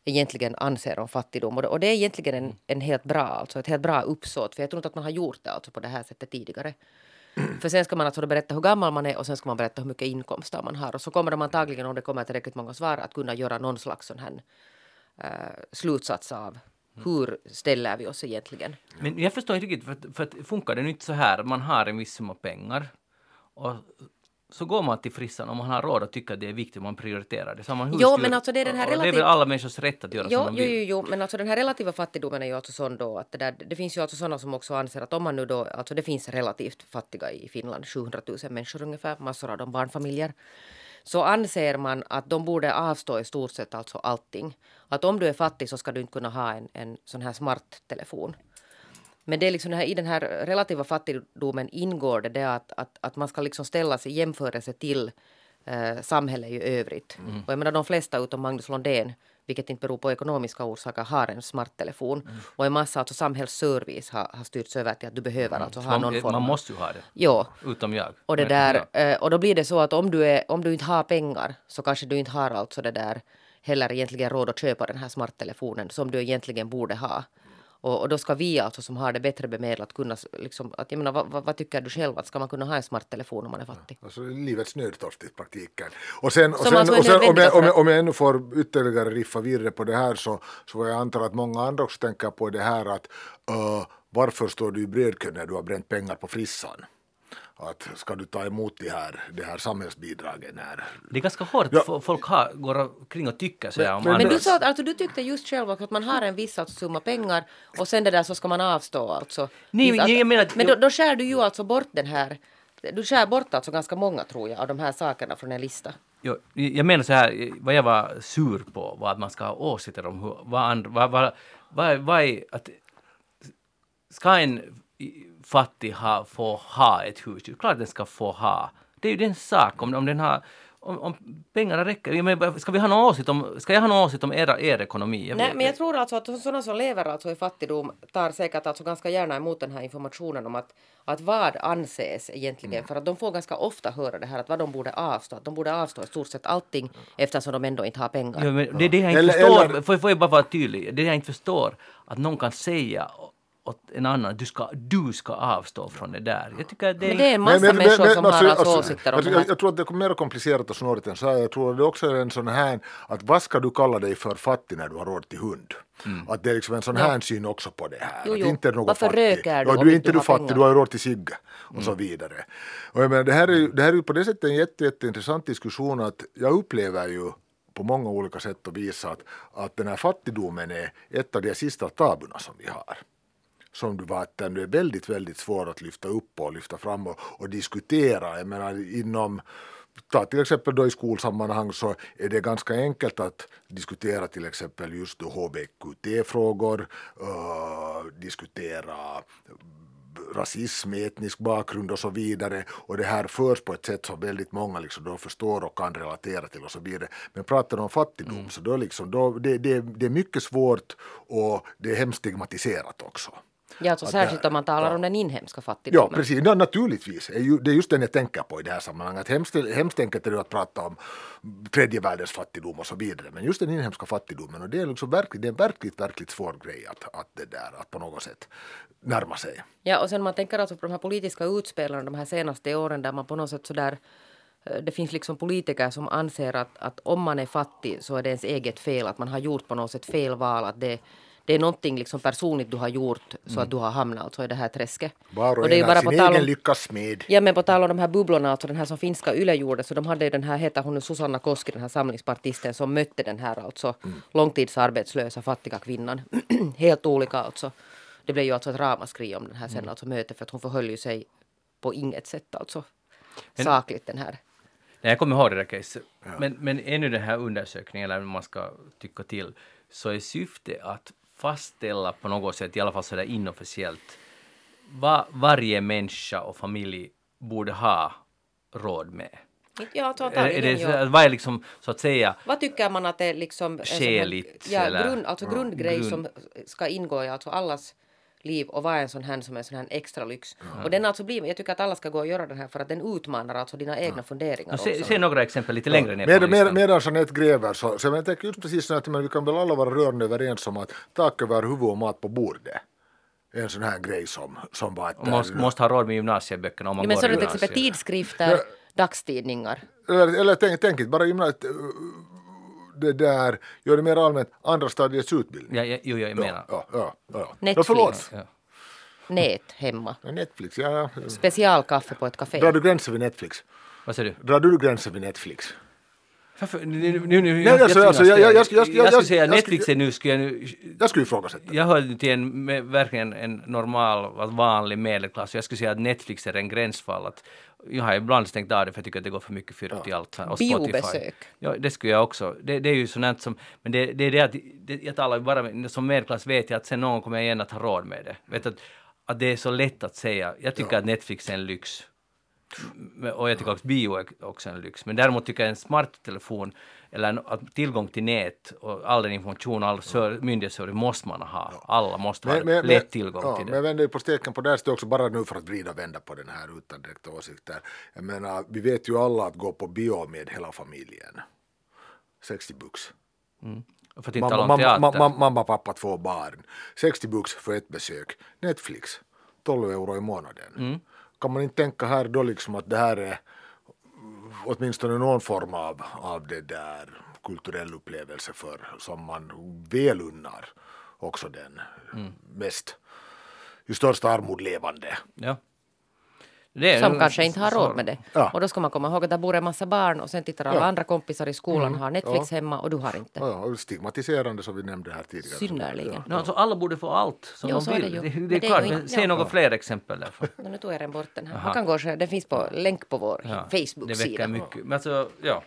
egentligen anser om fattigdom. Och det, och det är egentligen en, en helt bra, alltså ett helt bra uppsåt. För jag tror inte att man har gjort det alltså på det här sättet tidigare. För sen ska man alltså berätta hur gammal man är och sen ska man berätta hur mycket inkomster man har. Och så kommer de antagligen, om det kommer tillräckligt många svar, att kunna göra någon slags sån här eh, slutsats av hur ställer vi oss egentligen. Men jag förstår inte riktigt, för, att- för att funkar det inte så här, man har en viss summa pengar och så går man till frissan om man har råd att tycka att det är viktigt, man prioriterar det. Så man Jo, men alltså det är den här och, och det är relativ- väl alla människors rätt att göra Jo, som de vill. jo, jo, men alltså den här relativa fattigdomen är ju alltså sån då att det, där, det finns ju alltså sådana som också anser att om man nu då, alltså det finns relativt fattiga i Finland, 700 000 människor ungefär, massor av dem barnfamiljer, så anser man att de borde avstå i stort sett alltså allting. Att om du är fattig så ska du inte kunna ha en, en sån här smarttelefon. Men det är liksom den här, i den här relativa fattigdomen ingår det, det att, att, att man ska liksom ställa sig i jämförelse till eh, samhället i övrigt. Och jag menar de flesta utom Magnus Lundén, vilket inte beror på ekonomiska orsaker, har en smarttelefon. Och en massa alltså, samhällsservice har, har styrts över till att du behöver alltså ha man, någon form man måste ju ha det, Jo. utom jag. Och, det där, ja. eh, och då blir det så att om du, är, om du inte har pengar så kanske du inte har alltså det där heller egentligen råd att köpa den här smarttelefonen som du egentligen borde ha. Och, och då ska vi alltså som har det bättre bemedlat kunna liksom, att jag menar, vad, vad, vad tycker du själv att ska man kunna ha en smarttelefon om man är fattig? Alltså livets nödtorft i praktiken. Och sen, och sen, alltså och sen om, jag, om, jag, om jag ännu får ytterligare riffa virre på det här så, så jag antar att många andra också tänker på det här att uh, varför står du i brödkö när du har bränt pengar på frissan? Att ska du ta emot det här, det här samhällsbidragen här? Det är ganska hårt, Ja. Folk har, går omkring och tycker om men-. Men du sa att alltså, du tyckte just själv att man har en viss alltså, summa pengar och sen det där så ska man avstå alltså. Nej, Att- jag menar att- men då, då skär du ju alltså bort den här du skär bort alltså ganska många tror jag av de här sakerna från en lista. Jo, jag menar så här, vad jag var sur på var att man ska ha åsikter om hur, vad, and, vad, vad, vad, vad är, att, ska en fattig ha, få ha ett husdjur? Klart den ska få ha. Det är ju den sak om, om den har om, om pengarna räcker. Menar, ska, vi ha någon åsikt om, ska jag ha någon åsikt om era, er ekonomi? Jag, Nej, men jag tror alltså att sådana som lever alltså i fattigdom tar säkert alltså ganska gärna emot den här informationen om att, att vad anses egentligen. För att de får ganska ofta höra det här att vad de borde avstå. Att de borde avstå i stort sett allting eftersom de ändå inte har pengar. Ja, men det är det jag inte Eller- förstår. eller- Får, får jag bara vara tydlig? Det jag inte förstår, att någon kan säga åt en annan att du ska, du ska avstå från det där. Jag tycker att det Men det är en massa Men- men- människor men- som men har alltså- alltså, alltså, åsikter om jag, det här. jag tror att det är mer komplicerat och snårigt än så här. Jag tror att det också är en sån här att vad ska du kalla dig för fattig när du har råd till hund? Att det är liksom en sån här syn också på det här. Jo, Att jo. inte är något Varför fattig. röker du ja, du är inte inte du fattig, pengar? du har ju råd till cigg och så vidare. Och jag menar, det, här är ju, det här är ju på det sättet en jätte, jätteintressant diskussion att jag upplever ju på många olika sätt och vis att, att den här fattigdomen är ett av de sista tabuna som vi har som du var att den är väldigt, väldigt svår att lyfta upp och lyfta fram och, och diskutera. Jag menar inom Ta till exempel då i skolsammanhang så är det ganska enkelt att diskutera till exempel just HBQT-frågor, uh, diskutera rasism, etnisk bakgrund och så vidare och det här förs på ett sätt som väldigt många liksom då förstår och kan relatera till och så vidare. Men pratar om fattigdom så då liksom, då, det, det, det är mycket svårt och det är hemskt stigmatiserat också. Ja, alltså särskilt om man talar ja. om den inhemska Ja, fattigdomen. precis. Ja, naturligtvis. Det är just det jag tänker på i det här sammanhanget. Hemskt, hemskt enkelt är det att prata om tredje världens fattigdom och så vidare. Men just den inhemska fattigdomen, och det är, liksom verkligt, det är en verkligt, verkligt svår grej att, att, det där, att på något sätt närma sig. Ja, och sen man tänker alltså på de här politiska utspelen de här senaste åren där man på något sätt sådär eh, det finns liksom politiker som anser att, att om man är fattig så är det ens eget fel, att man har gjort på något sätt fel val, att det, det är någonting liksom personligt du har gjort så att du har hamnat alltså i det här träsket. Var och, det är har sin tal egen om- lyckas smed. Ja men på tal om de här bubblorna, alltså den här som finska Yle gjorde, så de hade ju den här, heter hon nu Susanna Koski, den här samlingspartisten som mötte den här alltså långtidsarbetslösa fattiga kvinnan. Helt olika alltså. Det blev ju alltså ett ramaskri om den här sen alltså mötet för att hon förhöll ju sig på inget sätt alltså sakligt den här. Nej, jag kommer ihåg det där caset. Men, men ännu den här undersökningen, eller vad man ska tycka till, så är syftet att fastställa på något sätt, i alla fall sådär inofficiellt, vad varje människa och familj borde ha råd med. Ja, Är, det, ja. vad är liksom, så att säga, Vad tycker man att det är liksom... här- Skäligt, Ja, grund, alltså grundgrej grund- som ska ingå i alltså allas liv och vara en sån här som en sån här extra lyx. Och den alltså blir, jag tycker att alla ska gå och göra den här för att den utmanar alltså dina egna funderingar se, också. se några exempel lite längre ner Med, på med, listan. medan Jeanette gräver så, så jag tänker just precis så att men vi kan väl alla vara rörande överens om att tak över huvud och mat på bordet en sån här grej som, som var ett... Och måste, måste ha råd med gymnasieböckerna om man Ja, men går så det till exempel gymnasiet. tidskrifter, dagstidningar. Eller, eller tänk, tänk bara gymnasiet, uh, det där, gör det mer allmänt, andra stadiets utbildning. Ja, ja, jo, jag menar. Ja, ja, ja. ja. Netflix. Ja, förlåt. Ja. Nät hemma. Netflix, ja. ja. Specialkaffe på ett café. Drar du gränsen vid Netflix? Vad säger du? Drar du gränsen vid Netflix? Varför? Nu, nu, nu, Nej, alltså, alltså, jag- jag- jag- jag- jag- jag skulle säga Netflix är nu, skulle jag nu Jag skulle ifrågasätta. Jag hör till en, verkligen en normal, vanlig medelklass. Jag skulle säga att Netflix är en gränsfall. Att jag har ibland stängt av det för jag tycker att det går för mycket fyrt i allt. Och Spotify. Biobesök. Ja, det skulle jag också. Det, det är ju sånt som, men det, det är det att det, jag talar ju bara som medelklass vet jag att sen någon kommer jag igen att ha råd med det. Vet att, att det är så lätt att säga. Jag tycker att Netflix är en lyx. Och jag tycker också bio är också en lyx. Men däremot tycker jag en smarttelefon eller tillgång till nät och all den information all ser- myndighetsservice måste man ha. Alla måste ha lätt tillgång ja, till Men det. jag vänder på steken på det, står också bara nu för att vrida och vända på den här utan direkta åsikter. Jag menar, vi vet ju alla att gå på bio med hela familjen. 60 bucks. Och för att inte Mamma, mamma, mamma, mamma, pappa, två barn. 60 bucks för ett besök. Netflix, 12 euro i månaden. Mm. Kan man inte tänka här då liksom att det här är åtminstone någon form av, av det där kulturell upplevelse för som man väl unnar också den Mm. mest i största armod levande. Ja. Det Som kanske inte har råd med det. Ja. Och då ska man komma ihåg att där bor en massa barn och sen tittar alla Ja. andra kompisar i skolan har Netflix hemma och du har inte. Ja, och stigmatiserande som vi nämnde här tidigare. Synnerligen. No, alltså alla borde få allt som Jo, de vill. det Det, det, är det är klart, inte- se ja. några fler exempel. Men nu tog jag den bort den här. Aha. Man kan gå, och- den finns på länk på vår Ja, Det Facebook-sida. väcker mycket. Men alltså, ja.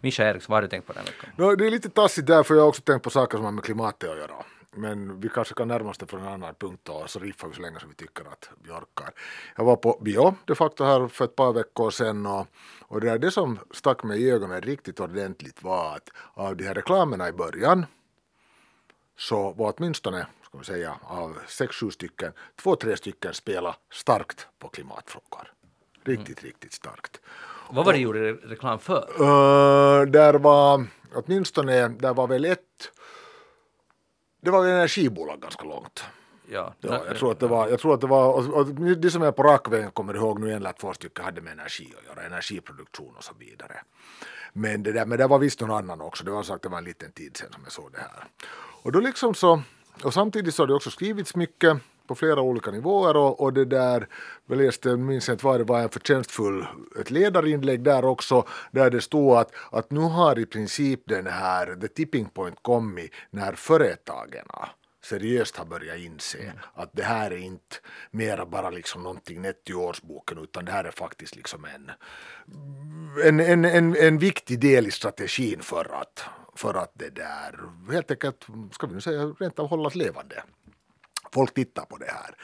Mischa Eriksson, vad har du tänkt på den veckan? No, det är lite tassigt där för jag har också tänkt på saker som har med klimatet att göra. Men vi kanske kan närma oss det från en annan punkt och så riffar vi så länge som vi tycker att vi orkar. Jag var på bio de facto här för ett par veckor sedan och, och det, det som stack mig i ögonen riktigt ordentligt var att av de här reklamerna i början så var åtminstone ska vi säga, av sex, sju stycken, två, tre stycken spela starkt på klimatfrågor. Riktigt, riktigt starkt. Vad var det gjorde re- reklam för? Uh, där var åtminstone, där var väl ett, det var energibolag ganska långt. Ja, Ja, jag tror att det var, jag tror att det var, och, och det som jag på rak väg kommer ihåg nu en eller två stycken hade med energi att göra, energiproduktion och så vidare. Men det där, men det var visst någon annan också, det var sagt det var en liten tid sedan som jag såg det här. Och då liksom så, och samtidigt så har det också skrivits mycket på flera olika nivåer och, och det där, jag läste, minns inte vad det var, en förtjänstfull, ett ledarinlägg där också, där det stod att, att nu har i princip den här, the tipping point kommit när företagen seriöst har börjat inse att det här är inte mera bara liksom någonting nätt i årsboken utan det här är faktiskt liksom en, en, en, en, en viktig del i strategin för att, för att det där helt enkelt, ska vi nu säga, rent av hållas levande. Folk tittar på det här.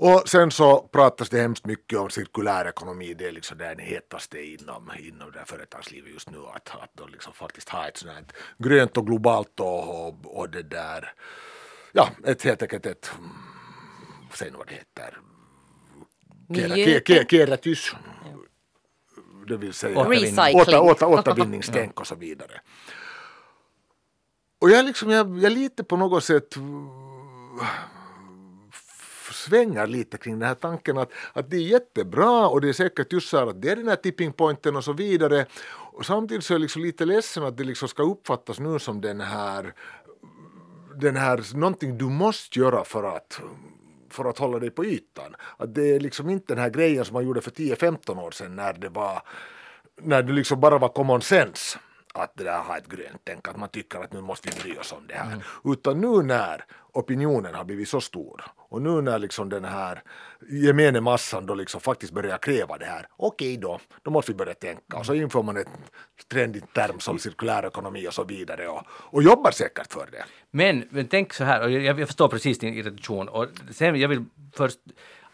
Och sen så pratas det hemskt mycket om cirkulär ekonomi, det är liksom det hetaste inom, inom det här företagslivet just nu, att, att då liksom faktiskt ha ett sånt här grönt och globalt och, och, och det där, ja, ett helt enkelt ett, säg nu vad det heter, Miljö. Kera- ke- ke- kerätys, det vill säga åter, åter, återvinningstänk och så vidare. Och jag, liksom, jag, jag lite på något sätt svänger lite kring den här tanken att, att det är jättebra och det är säkert just så här att det är den här tipping pointen och så vidare. Och samtidigt så är jag liksom lite ledsen att det liksom ska uppfattas nu som den här, den här någonting du måste göra för att för att hålla dig på ytan. Att det är liksom inte den här grejen som man gjorde för 10-15 år sedan när det var när det liksom bara var common sense att det där har ett grönt tänk, att man tycker att nu måste vi bry oss om det här. Mm. Utan nu när opinionen har blivit så stor och nu när liksom den här gemene massan då liksom faktiskt börjar kräva det här, okej då, då måste vi börja tänka och så inför man ett trendigt term som cirkulär ekonomi och så vidare och, och jobbar säkert för det. Men, men tänk så här, och jag, jag förstår precis din irritation. Och sen jag vill först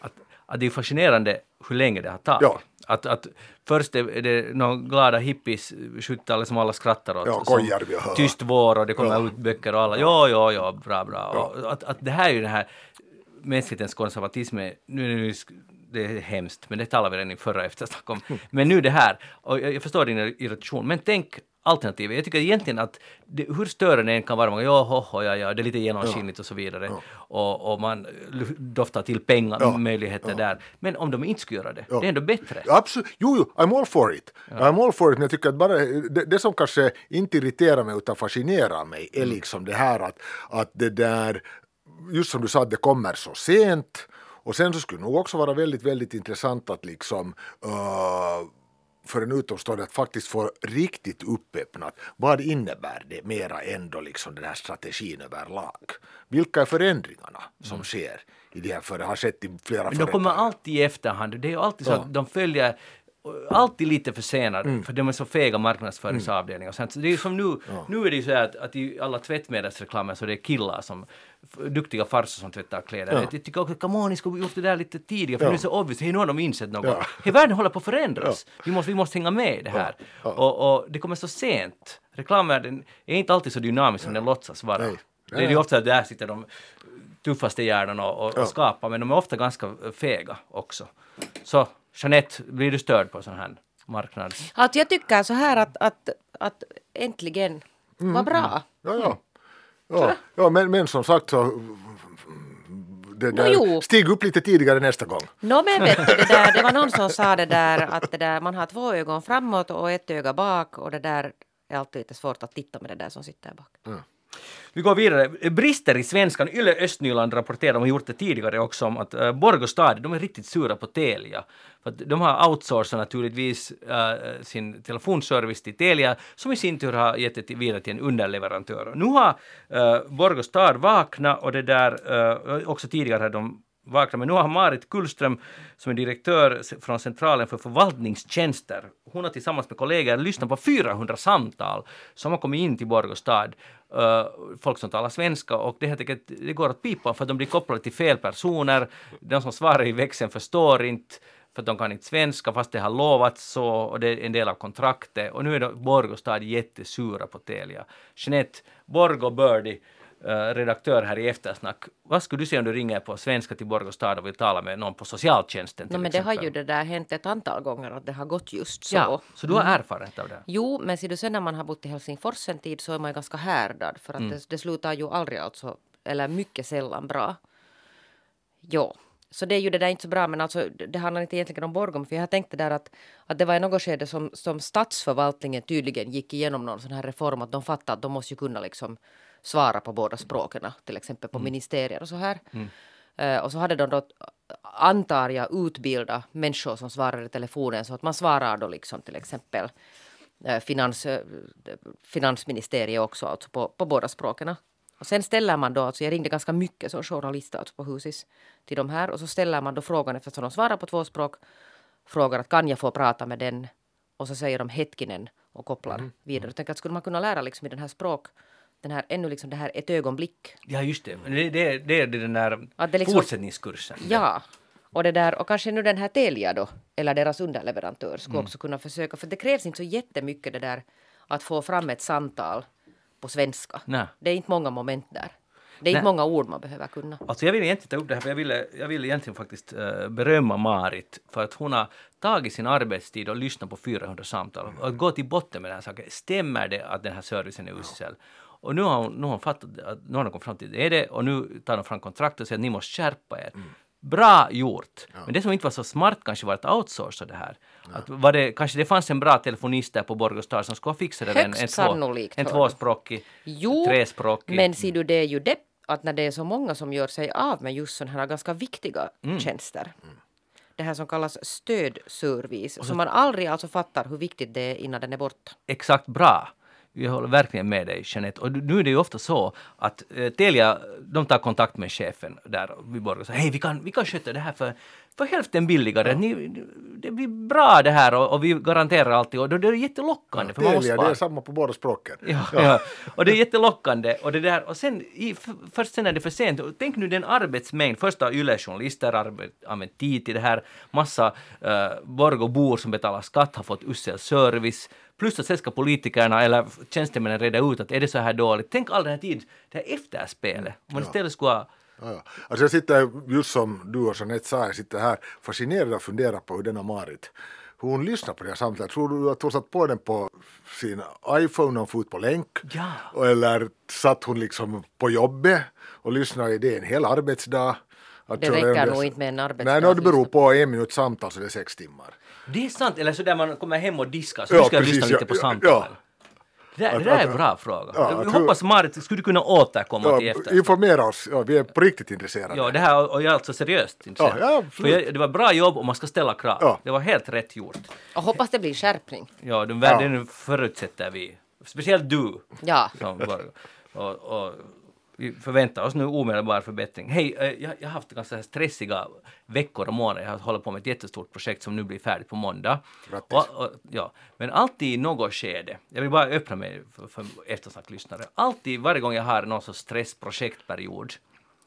att, att det är fascinerande hur länge det har tagit. Ja. Att, att först är det några glada hippies, 70-talet som alla skrattar åt. Ja, kojar vi hör. Tyst vår och det kommer Ja. ut böcker och alla, ja, ja, ja, bra, bra. Och att, att det här är ju det här mänsklighetens konservatism, är, nu, nu, det är hemskt, men det talar vi redan i förra eftersnack om. Men nu det här, och jag, jag förstår din irritation, men tänk alternativet. Jag tycker egentligen att det, hur störande en kan vara, man, ja, ho, ho, ja, ja, det är lite genomskinligt och så vidare. Och, och man doftar till pengar, Ja. möjligheter där. Men om de inte skulle göra det, Ja. det är ändå bättre. Absolut, jo, jo, I'm all for it. I'm all for it, men jag tycker att bara det, det som kanske inte irriterar mig utan fascinerar mig är liksom det här att, att det där, just som du sa, att det kommer så sent och sen så skulle det nog också vara väldigt, väldigt intressant att liksom uh, för en utomstående att faktiskt få riktigt uppöppnat vad innebär det mera ändå liksom den här strategin överlag? Vilka är förändringarna som sker i det här för det har skett i flera Men de kommer alltid i efterhand. Det är ju alltid så Ja. Mm. att de följer alltid lite försenade, för de är så fega marknadsföringsavdelningar. sånt. Så det är som nu, nu är det ju så att, att i alla tvättmedelsreklamer så det är killar som, duktiga farsor som tvättar kläder. Ja. Jag tycker också, come on, ni skulle gjort det där lite tidigare, för Ja. nu är det så obvious, hej nu har de insett något. Ja. Hej, världen håller på att förändras. Vi, måste, vi måste hänga med i det här. Ja. Och, och det kommer så sent. Reklamvärlden är inte alltid så dynamisk som den låtsas vara. Nej. Det är ju ofta att där sitter de tuffaste hjärnorna och, och, Ja. och skapar, men de är ofta ganska fega också. Så Jeanette, blir du störd på sån här marknads... Alltså jag tycker så här att, att, att äntligen, vad bra. Ja, ja. ja, ja men, men som sagt så det där, jo. stig upp lite tidigare nästa gång. Nå men vet du, det, där, det var någon som sa det där att det där, man har två ögon framåt och ett öga bak och det där är alltid lite svårt att titta med det där som sitter bak. Vi går vidare. Brister i svenskan. Yle Östnyland rapporterar, de har gjort det tidigare också, om att uh, Borgå stad, de är riktigt sura på Telia. För att de har outsourcat naturligtvis eh, sin telefonservice till Telia, som i sin tur har gett det vidare till en underleverantör. Och Nu har uh, Borgå stad vaknat och det där, eh, också tidigare har de vaknat, men nu har Marit Kullström som är direktör från Centralen för förvaltningstjänster, hon har tillsammans med kollegor lyssnat på 400 samtal som har kommit in till Borgå uh, folk som talar svenska och det, helt enkelt, det går att pipa för att de blir kopplade till fel personer. De som svarar i växeln förstår inte för att de kan inte svenska fast det har lovats så och det är en del av kontraktet. Och nu är Borgostad jättesura på Telia. Jeanette Borgå Birdie, redaktör här i Eftersnack. Vad skulle du säga om du ringer på svenska till Borgå stad och vill tala med någon på socialtjänsten till No, men det har ju det där hänt ett antal gånger att det har gått just så. Ja, så du har erfarenhet av det? Jo, men ser du sen när man har bott i Helsingfors en tid så är man ju ganska härdad för att Mm. det, det slutar ju aldrig alltså, eller mycket sällan bra. Jo, så det är ju det där inte så bra men alltså det det handlar inte egentligen om Borgom för jag har tänkt det där att, att det var i något skede som, som statsförvaltningen tydligen gick igenom någon sån här reform att de fattade att de måste ju kunna liksom svara på båda språken till exempel på ministerier och så här. Eh, och så hade de då, antar jag, utbildat människor som svarar i telefonen så att man svarar då liksom till exempel eh, finans, eh, finansministeriet också, alltså på, på båda språken. Och sen ställer man då, alltså jag ringde ganska mycket som journalist alltså på Husis till de här och så ställer man då frågan eftersom de svarar på två språk, frågar att kan jag få prata med den? Och så säger de Hetkinen och kopplar vidare. Jag tänker att skulle man kunna lära liksom i den här språk, den här, ännu liksom det här ett ögonblick. Ja, just det. Det, det, det är den där Att det liksom- fortsättningskursen. Ja, och det där och kanske nu den här Telia då, eller deras underleverantör skulle också kunna försöka, för det krävs inte så jättemycket det där att få fram ett samtal på svenska. Nej. Det är inte många moment där. Det är inte Nej. många ord man behöver kunna. Alltså jag vill egentligen ta upp det här, för jag ville, jag ville egentligen faktiskt eh, berömma Marit för att hon har tagit sin arbetstid och lyssnat på 400 samtal och att gå till botten med den här saken. Stämmer det att den här servicen är usel? Och nu har hon, nu har hon fattat, att, nu har de kommit fram till det är det och nu tar de fram kontrakt och säger att ni måste skärpa er. Bra gjort! Men det som inte var så smart kanske var att outsourca det här. Att var det, kanske det fanns en bra telefonist där på Borgostad som skulle ha fixat det. En, Högst en, sannolikt, en tvåspråkig, Jo, trespråkig. men ser du det är ju det att när det är så många som gör sig av med just sådana här ganska viktiga Mm. tjänster. Det här som kallas stödservice, som man aldrig alltså fattar hur viktigt det är innan den är borta. exakt bra. Jag håller verkligen med dig Jeanette. Och nu är det ju ofta så att eh, Telia, de tar kontakt med chefen där vid Borgå och säger hej vi kan, vi kan sköta det här för, för hälften billigare. Ni, det blir bra det här och, och vi garanterar alltid och då, det är jättelockande. för man måste det är samma på båda språken. Ja, ja. och det är jättelockande. Och, det där, och sen, i, först sen är det för sent. Tänk nu den arbetsmängd. Först har Yle-journalister arbet- använt tid till det här. Massa uh, Borgåbor som betalar skatt har fått usel service. Plus att sen ska politikerna eller tjänstemännen reda ut att är det så här dåligt. Tänk all den här tid, det här efterspelet. Om man istället skulle ha Ja. Alltså jag sitter, just som du och Jeanette sa, jag sitter här fascinerad och funderar på hur denna Marit hur hon lyssnar på det här samtalet. Tror du att hon satt på den på sin iPhone och fot på länk? Ja. Eller satt hon liksom på jobbet och lyssnade i det en hel arbetsdag? Att Det räcker nog inte med en arbetsdag Nej, no, det beror på en minut samtal så det är sex timmar. Det är sant, eller så där man kommer hem och diskar så Ja, nu ska jag precis, lyssna lite ja, på ja, samtalen. ja. Det, Att- det där är en bra fråga. ja, jag att- hoppas Marit skulle kunna återkomma Ja, till efter. informera oss, ja, vi är på riktigt intresserade. Ja, det här och jag är alltså seriöst intresserad. Ja, ja. För jag, det var bra jobb och man ska ställa krav. Ja. Det var helt rätt gjort. Och hoppas det blir skärpning. Ja, de Ja. värden förutsätter vi. Speciellt du. Ja. Som var, och, och, vi förväntar oss nu omedelbar förbättring. Hej, eh, jag, jag har haft ganska stressiga veckor och månader. Jag har hållit på med ett jättestort projekt som nu blir färdigt på måndag. Och, och, ja, men alltid i något skede, jag vill bara öppna mig för, för eftersnacklyssnare, alltid varje gång jag har någon sorts stressprojektperiod,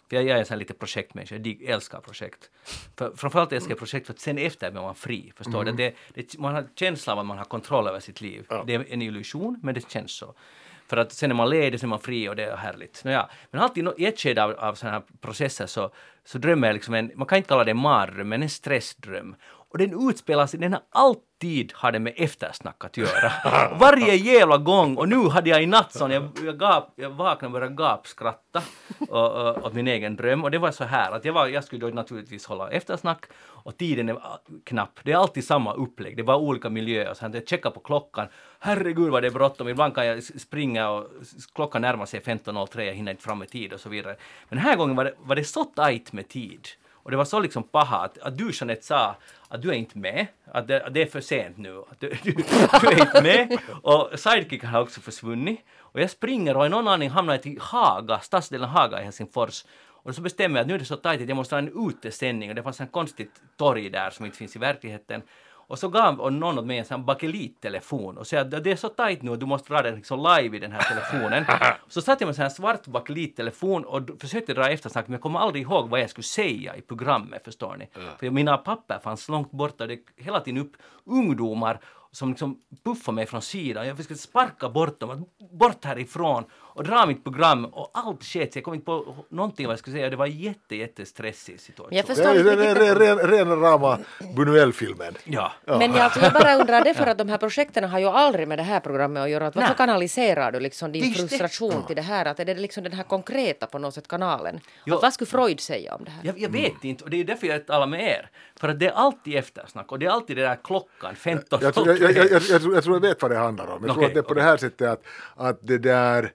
för jag, jag är en sån lite projektmänniska, jag älskar projekt. För, framförallt älskar jag projekt för att sen efter blir man fri. Förstår du? Det, det, man har känslan av att man har kontroll över sitt liv. Det är en illusion, men det känns så. För att sen är man ledig, sen är man fri och det är härligt. Nåja, men alltid i ett skede av, av sådana här processer så, så drömmer jag liksom en, man kan inte kalla det en mardröm, men en stressdröm. Och den utspelar sig, den har alltid har det med eftersnack att göra. Varje jävla gång. Och nu hade jag i natt sån, jag, jag, gap, jag vaknade och började gapskratta och, och, åt min egen dröm. Och det var så här att jag, var, jag skulle då naturligtvis hålla eftersnack och tiden är ah, knapp. Det är alltid samma upplägg, det är bara olika miljöer. Så jag checkar på klockan. Herregud vad det är bråttom. Ibland kan jag springa och klockan närmar sig 15.03, jag hinner inte fram med tid och så vidare. Men den här gången var det, var det så tajt med tid. Och det var så liksom paha att, att du Jeanette sa att du är inte med, att det, att det är för sent nu, att du, du, du är inte med. Och sidekicken har också försvunnit. Och jag springer och i någon aning hamnar jag till Haga, stadsdelen Haga i Helsingfors. Och så bestämmer jag att nu är det så tajt att jag måste ha en utesändning och det fanns en konstigt torg där som inte finns i verkligheten. Och så gav någon åt mig en sån bakelittelefon och sa att det är så tajt nu och du måste dra den liksom live i den här telefonen. så satt jag med en sån här svart bakelittelefon och försökte dra eftersnack men jag kommer aldrig ihåg vad jag skulle säga i programmet förstår ni. För mina papper fanns långt borta, det hela tiden upp ungdomar som liksom puffade mig från sidan. Jag försökte sparka bort dem, bort härifrån och dra mitt program och allt sket jag kom inte på någonting vad jag skulle säga. Det var jätte, jätte stressig situation. Jag Det förstår inte ren, riktigt. ren, ren, rama Buñuel-filmen. Ja. Men jag, alltså, jag bara undrar det för att de här projekten har ju aldrig med det här programmet att göra. Att varför kanaliserar du liksom din Visst det. frustration till det här? Att är det liksom den här konkreta på något sätt kanalen? Jo. Att vad skulle Freud säga om det här? Jag, jag vet inte och det är därför jag talar med er. För att det är alltid eftersnack och det är alltid det där klockan 15 Jag, tror- jag, jag, jag, jag, tror, jag tror jag vet vad det handlar om. Jag tror att det är på okej. det här sättet att, att det där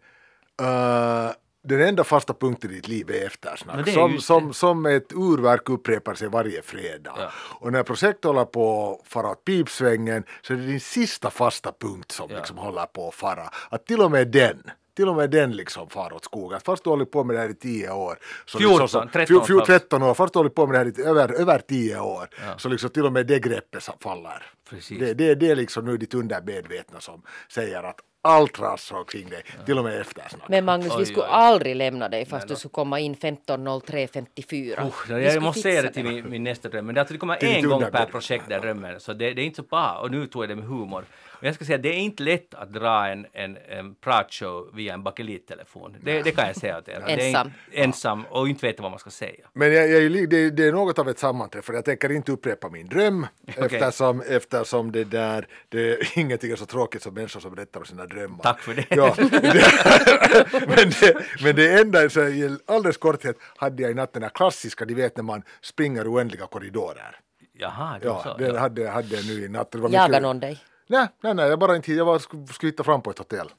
eh, den enda fasta punkten i ditt liv är eftersnack. Är som, som, som ett urverk upprepar sig varje fredag. Ja. Och när projektet håller på att fara åt pipsvängen så är det din sista fasta punkt som Ja. liksom håller på att fara. Att till och med den till och med den liksom far åt skogen. Fast du har hållit på med det här i tio år. Så 14, liksom, så, 13 fjol- fjol- fast. 13 år. Fast du har hållit på med det här i över, över tio år. Så liksom till och med det greppet faller. Precis. Det, det, det är liksom nu ditt undermedvetna som säger att allt rasar omkring dig, till och med eftersnack. Men Magnus, Oj, vi skulle oj. aldrig lämna dig fast du skulle komma in 15.03.54. Usch, Vi jag skulle måste se det till min, min nästa dröm. Men det, är alltså, det kommer en gång per projekt där drömmen. Så det, det är inte så bra. Och nu tog jag det med humor. Och jag ska säga, det är inte lätt att dra en, en, en pratshow via en bakelittelefon. Det, det kan jag säga till er. Det är Ensam. inte- Ensam och inte veta vad man ska säga. Men jag, jag, det, det är något av ett sammanträffande. Jag tänker inte upprepa min dröm eftersom, eftersom det där, det, ingenting är så tråkigt som människor som berättar om sina drömmar. Tack för det. Ja, men, det, men det enda, så i alldeles korthet, hade jag i natt den här klassiska, ni vet när man springer oändliga korridorer. Jaha, det Ja, så. den ja. hade jag hade jag nu i natt. Mycket- någon dig? Nej, nej, nej, jag bara inte, jag var, skulle, skulle hitta fram på ett hotell.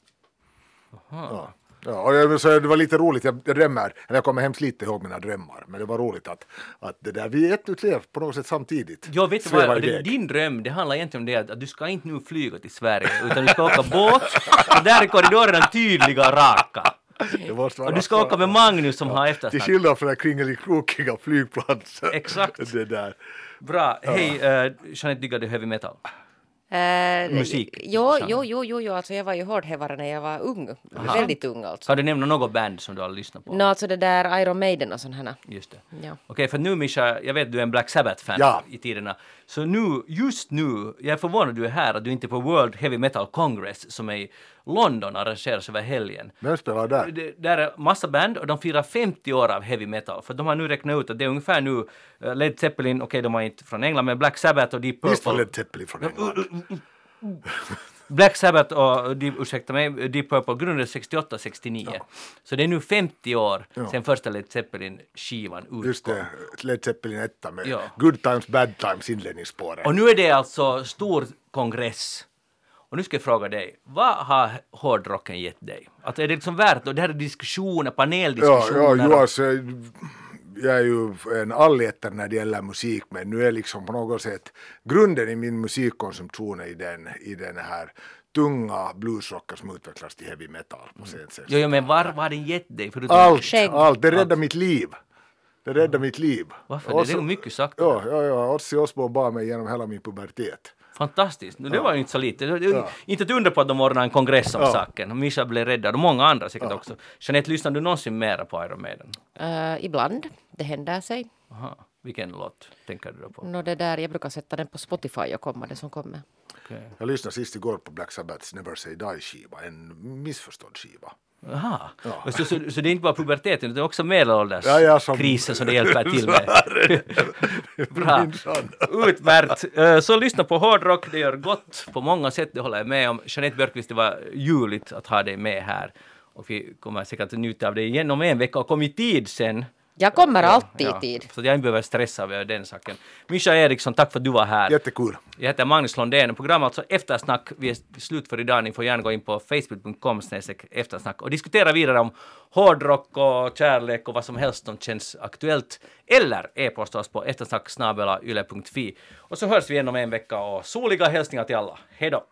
Ja. Ja, jag, så det var lite roligt, jag drömmer, eller jag kommer hemskt lite ihåg mina drömmar, men det var roligt att, att det där, vi är ett utlev på något sätt samtidigt. Jag vet vad, det, din dröm, det handlar egentligen om det att, att du ska inte nu flyga till Sverige, utan du ska åka båt, och där är korridorerna tydliga och raka. Och du ska åka med Magnus som har Till eftersnack. skillnad från den kringelikrokiga flygplatsen. Exakt. Det där. Bra, hej, uh, Jeanette diggar du heavy metal? Eh, Musik. Jo, jo, jo, jo, jo, alltså jag var ju hårdhävare när jag var ung. Väldigt ung alltså. Kan du nämna något band som du har lyssnat på? Nå, alltså det där Iron Maiden och sånt här. Just det. Ja. Okej, för nu Mischa, jag vet du är en Black Sabbath-fan Ja. i tiderna. Så nu, just nu, jag är förvånad att du är här, att du inte är på World Heavy Metal Congress som är London arrangeras över helgen. Vem spelar där? Det, där är massa band och de firar 50 år av heavy metal. För de har nu räknat ut att det är ungefär nu eh, Led Zeppelin, okej de är inte från England, men Black Sabbath och Deep Visst var Purple. Led Zeppelin från England? Black Sabbath och, Deep, ursäkta mig, Deep Purple grundades 68-69. Så det är nu 50 år Ja. sedan första Led Zeppelin-skivan utkom. Just det, Led Zeppelin 1 med Ja. Good Times Bad Times inledningsspåret. Och nu är det alltså stor kongress. Och nu ska jag fråga dig, vad har hårdrocken gett dig? Alltså är det liksom värt, och det här är diskussioner, Ja, paneldiskussioner. ja, och- jo, alltså, jag är ju en allätare när det gäller musik men nu är liksom på något sätt grunden i min musikkonsumtion i den, i den här tunga bluesrocken som utvecklas till heavy metal på sen sätt. Jo, jo, men var, vad har den gett dig? Förutom Allt, Skägg. allt, det räddar mitt liv. Det räddar mitt liv. Varför? Och Det är mycket sagt. Ja, ja, ja, Ozzy Osbourne bar mig genom hela min pubertet. Fantastiskt. Nu, det var ju inte så lite. Ja. Inte ett under på att de ordnade en kongress om Ja. saken. Mischa blev räddad och många andra säkert också. Jeanette, lyssnar du någonsin mera på Iron Maiden? Eh, ibland, det händer sig. Aha. Vilken låt tänker du då på? Nå, det där, jag brukar sätta den på Spotify och komma det som kommer. Okej. Jag lyssnade sist igår på Black Sabbaths Never Say Die-skiva, en missförstådd skiva. Jaha. Och Så, så, så det är inte bara puberteten utan också medelålders Ja, ja, som- krisen som det hjälper till med. Bra. Utmärkt. Eh, Så lyssna på hårdrock, det gör gott på många sätt, det håller jag med om. Jeanette Björkqvist, det var ljuvligt att ha dig med här. Och vi kommer säkert att njuta av dig igen om en vecka och kom i tid sen. Jag kommer alltid Ja, i tid. Så jag inte behöver stressa över den saken. Mischa Eriksson, tack för att du var här. Jättekul. Jag heter Magnus Lundén. Programmet alltså Eftersnack. Vi är slut för idag. Ni får gärna gå in på facebook.com eftersnack och diskutera vidare om hårdrock och kärlek och vad som helst som känns aktuellt. Eller e-posta oss på eftersnacksnabelayle.fi. Och så hörs vi igen om en vecka och soliga hälsningar till alla. Hej då!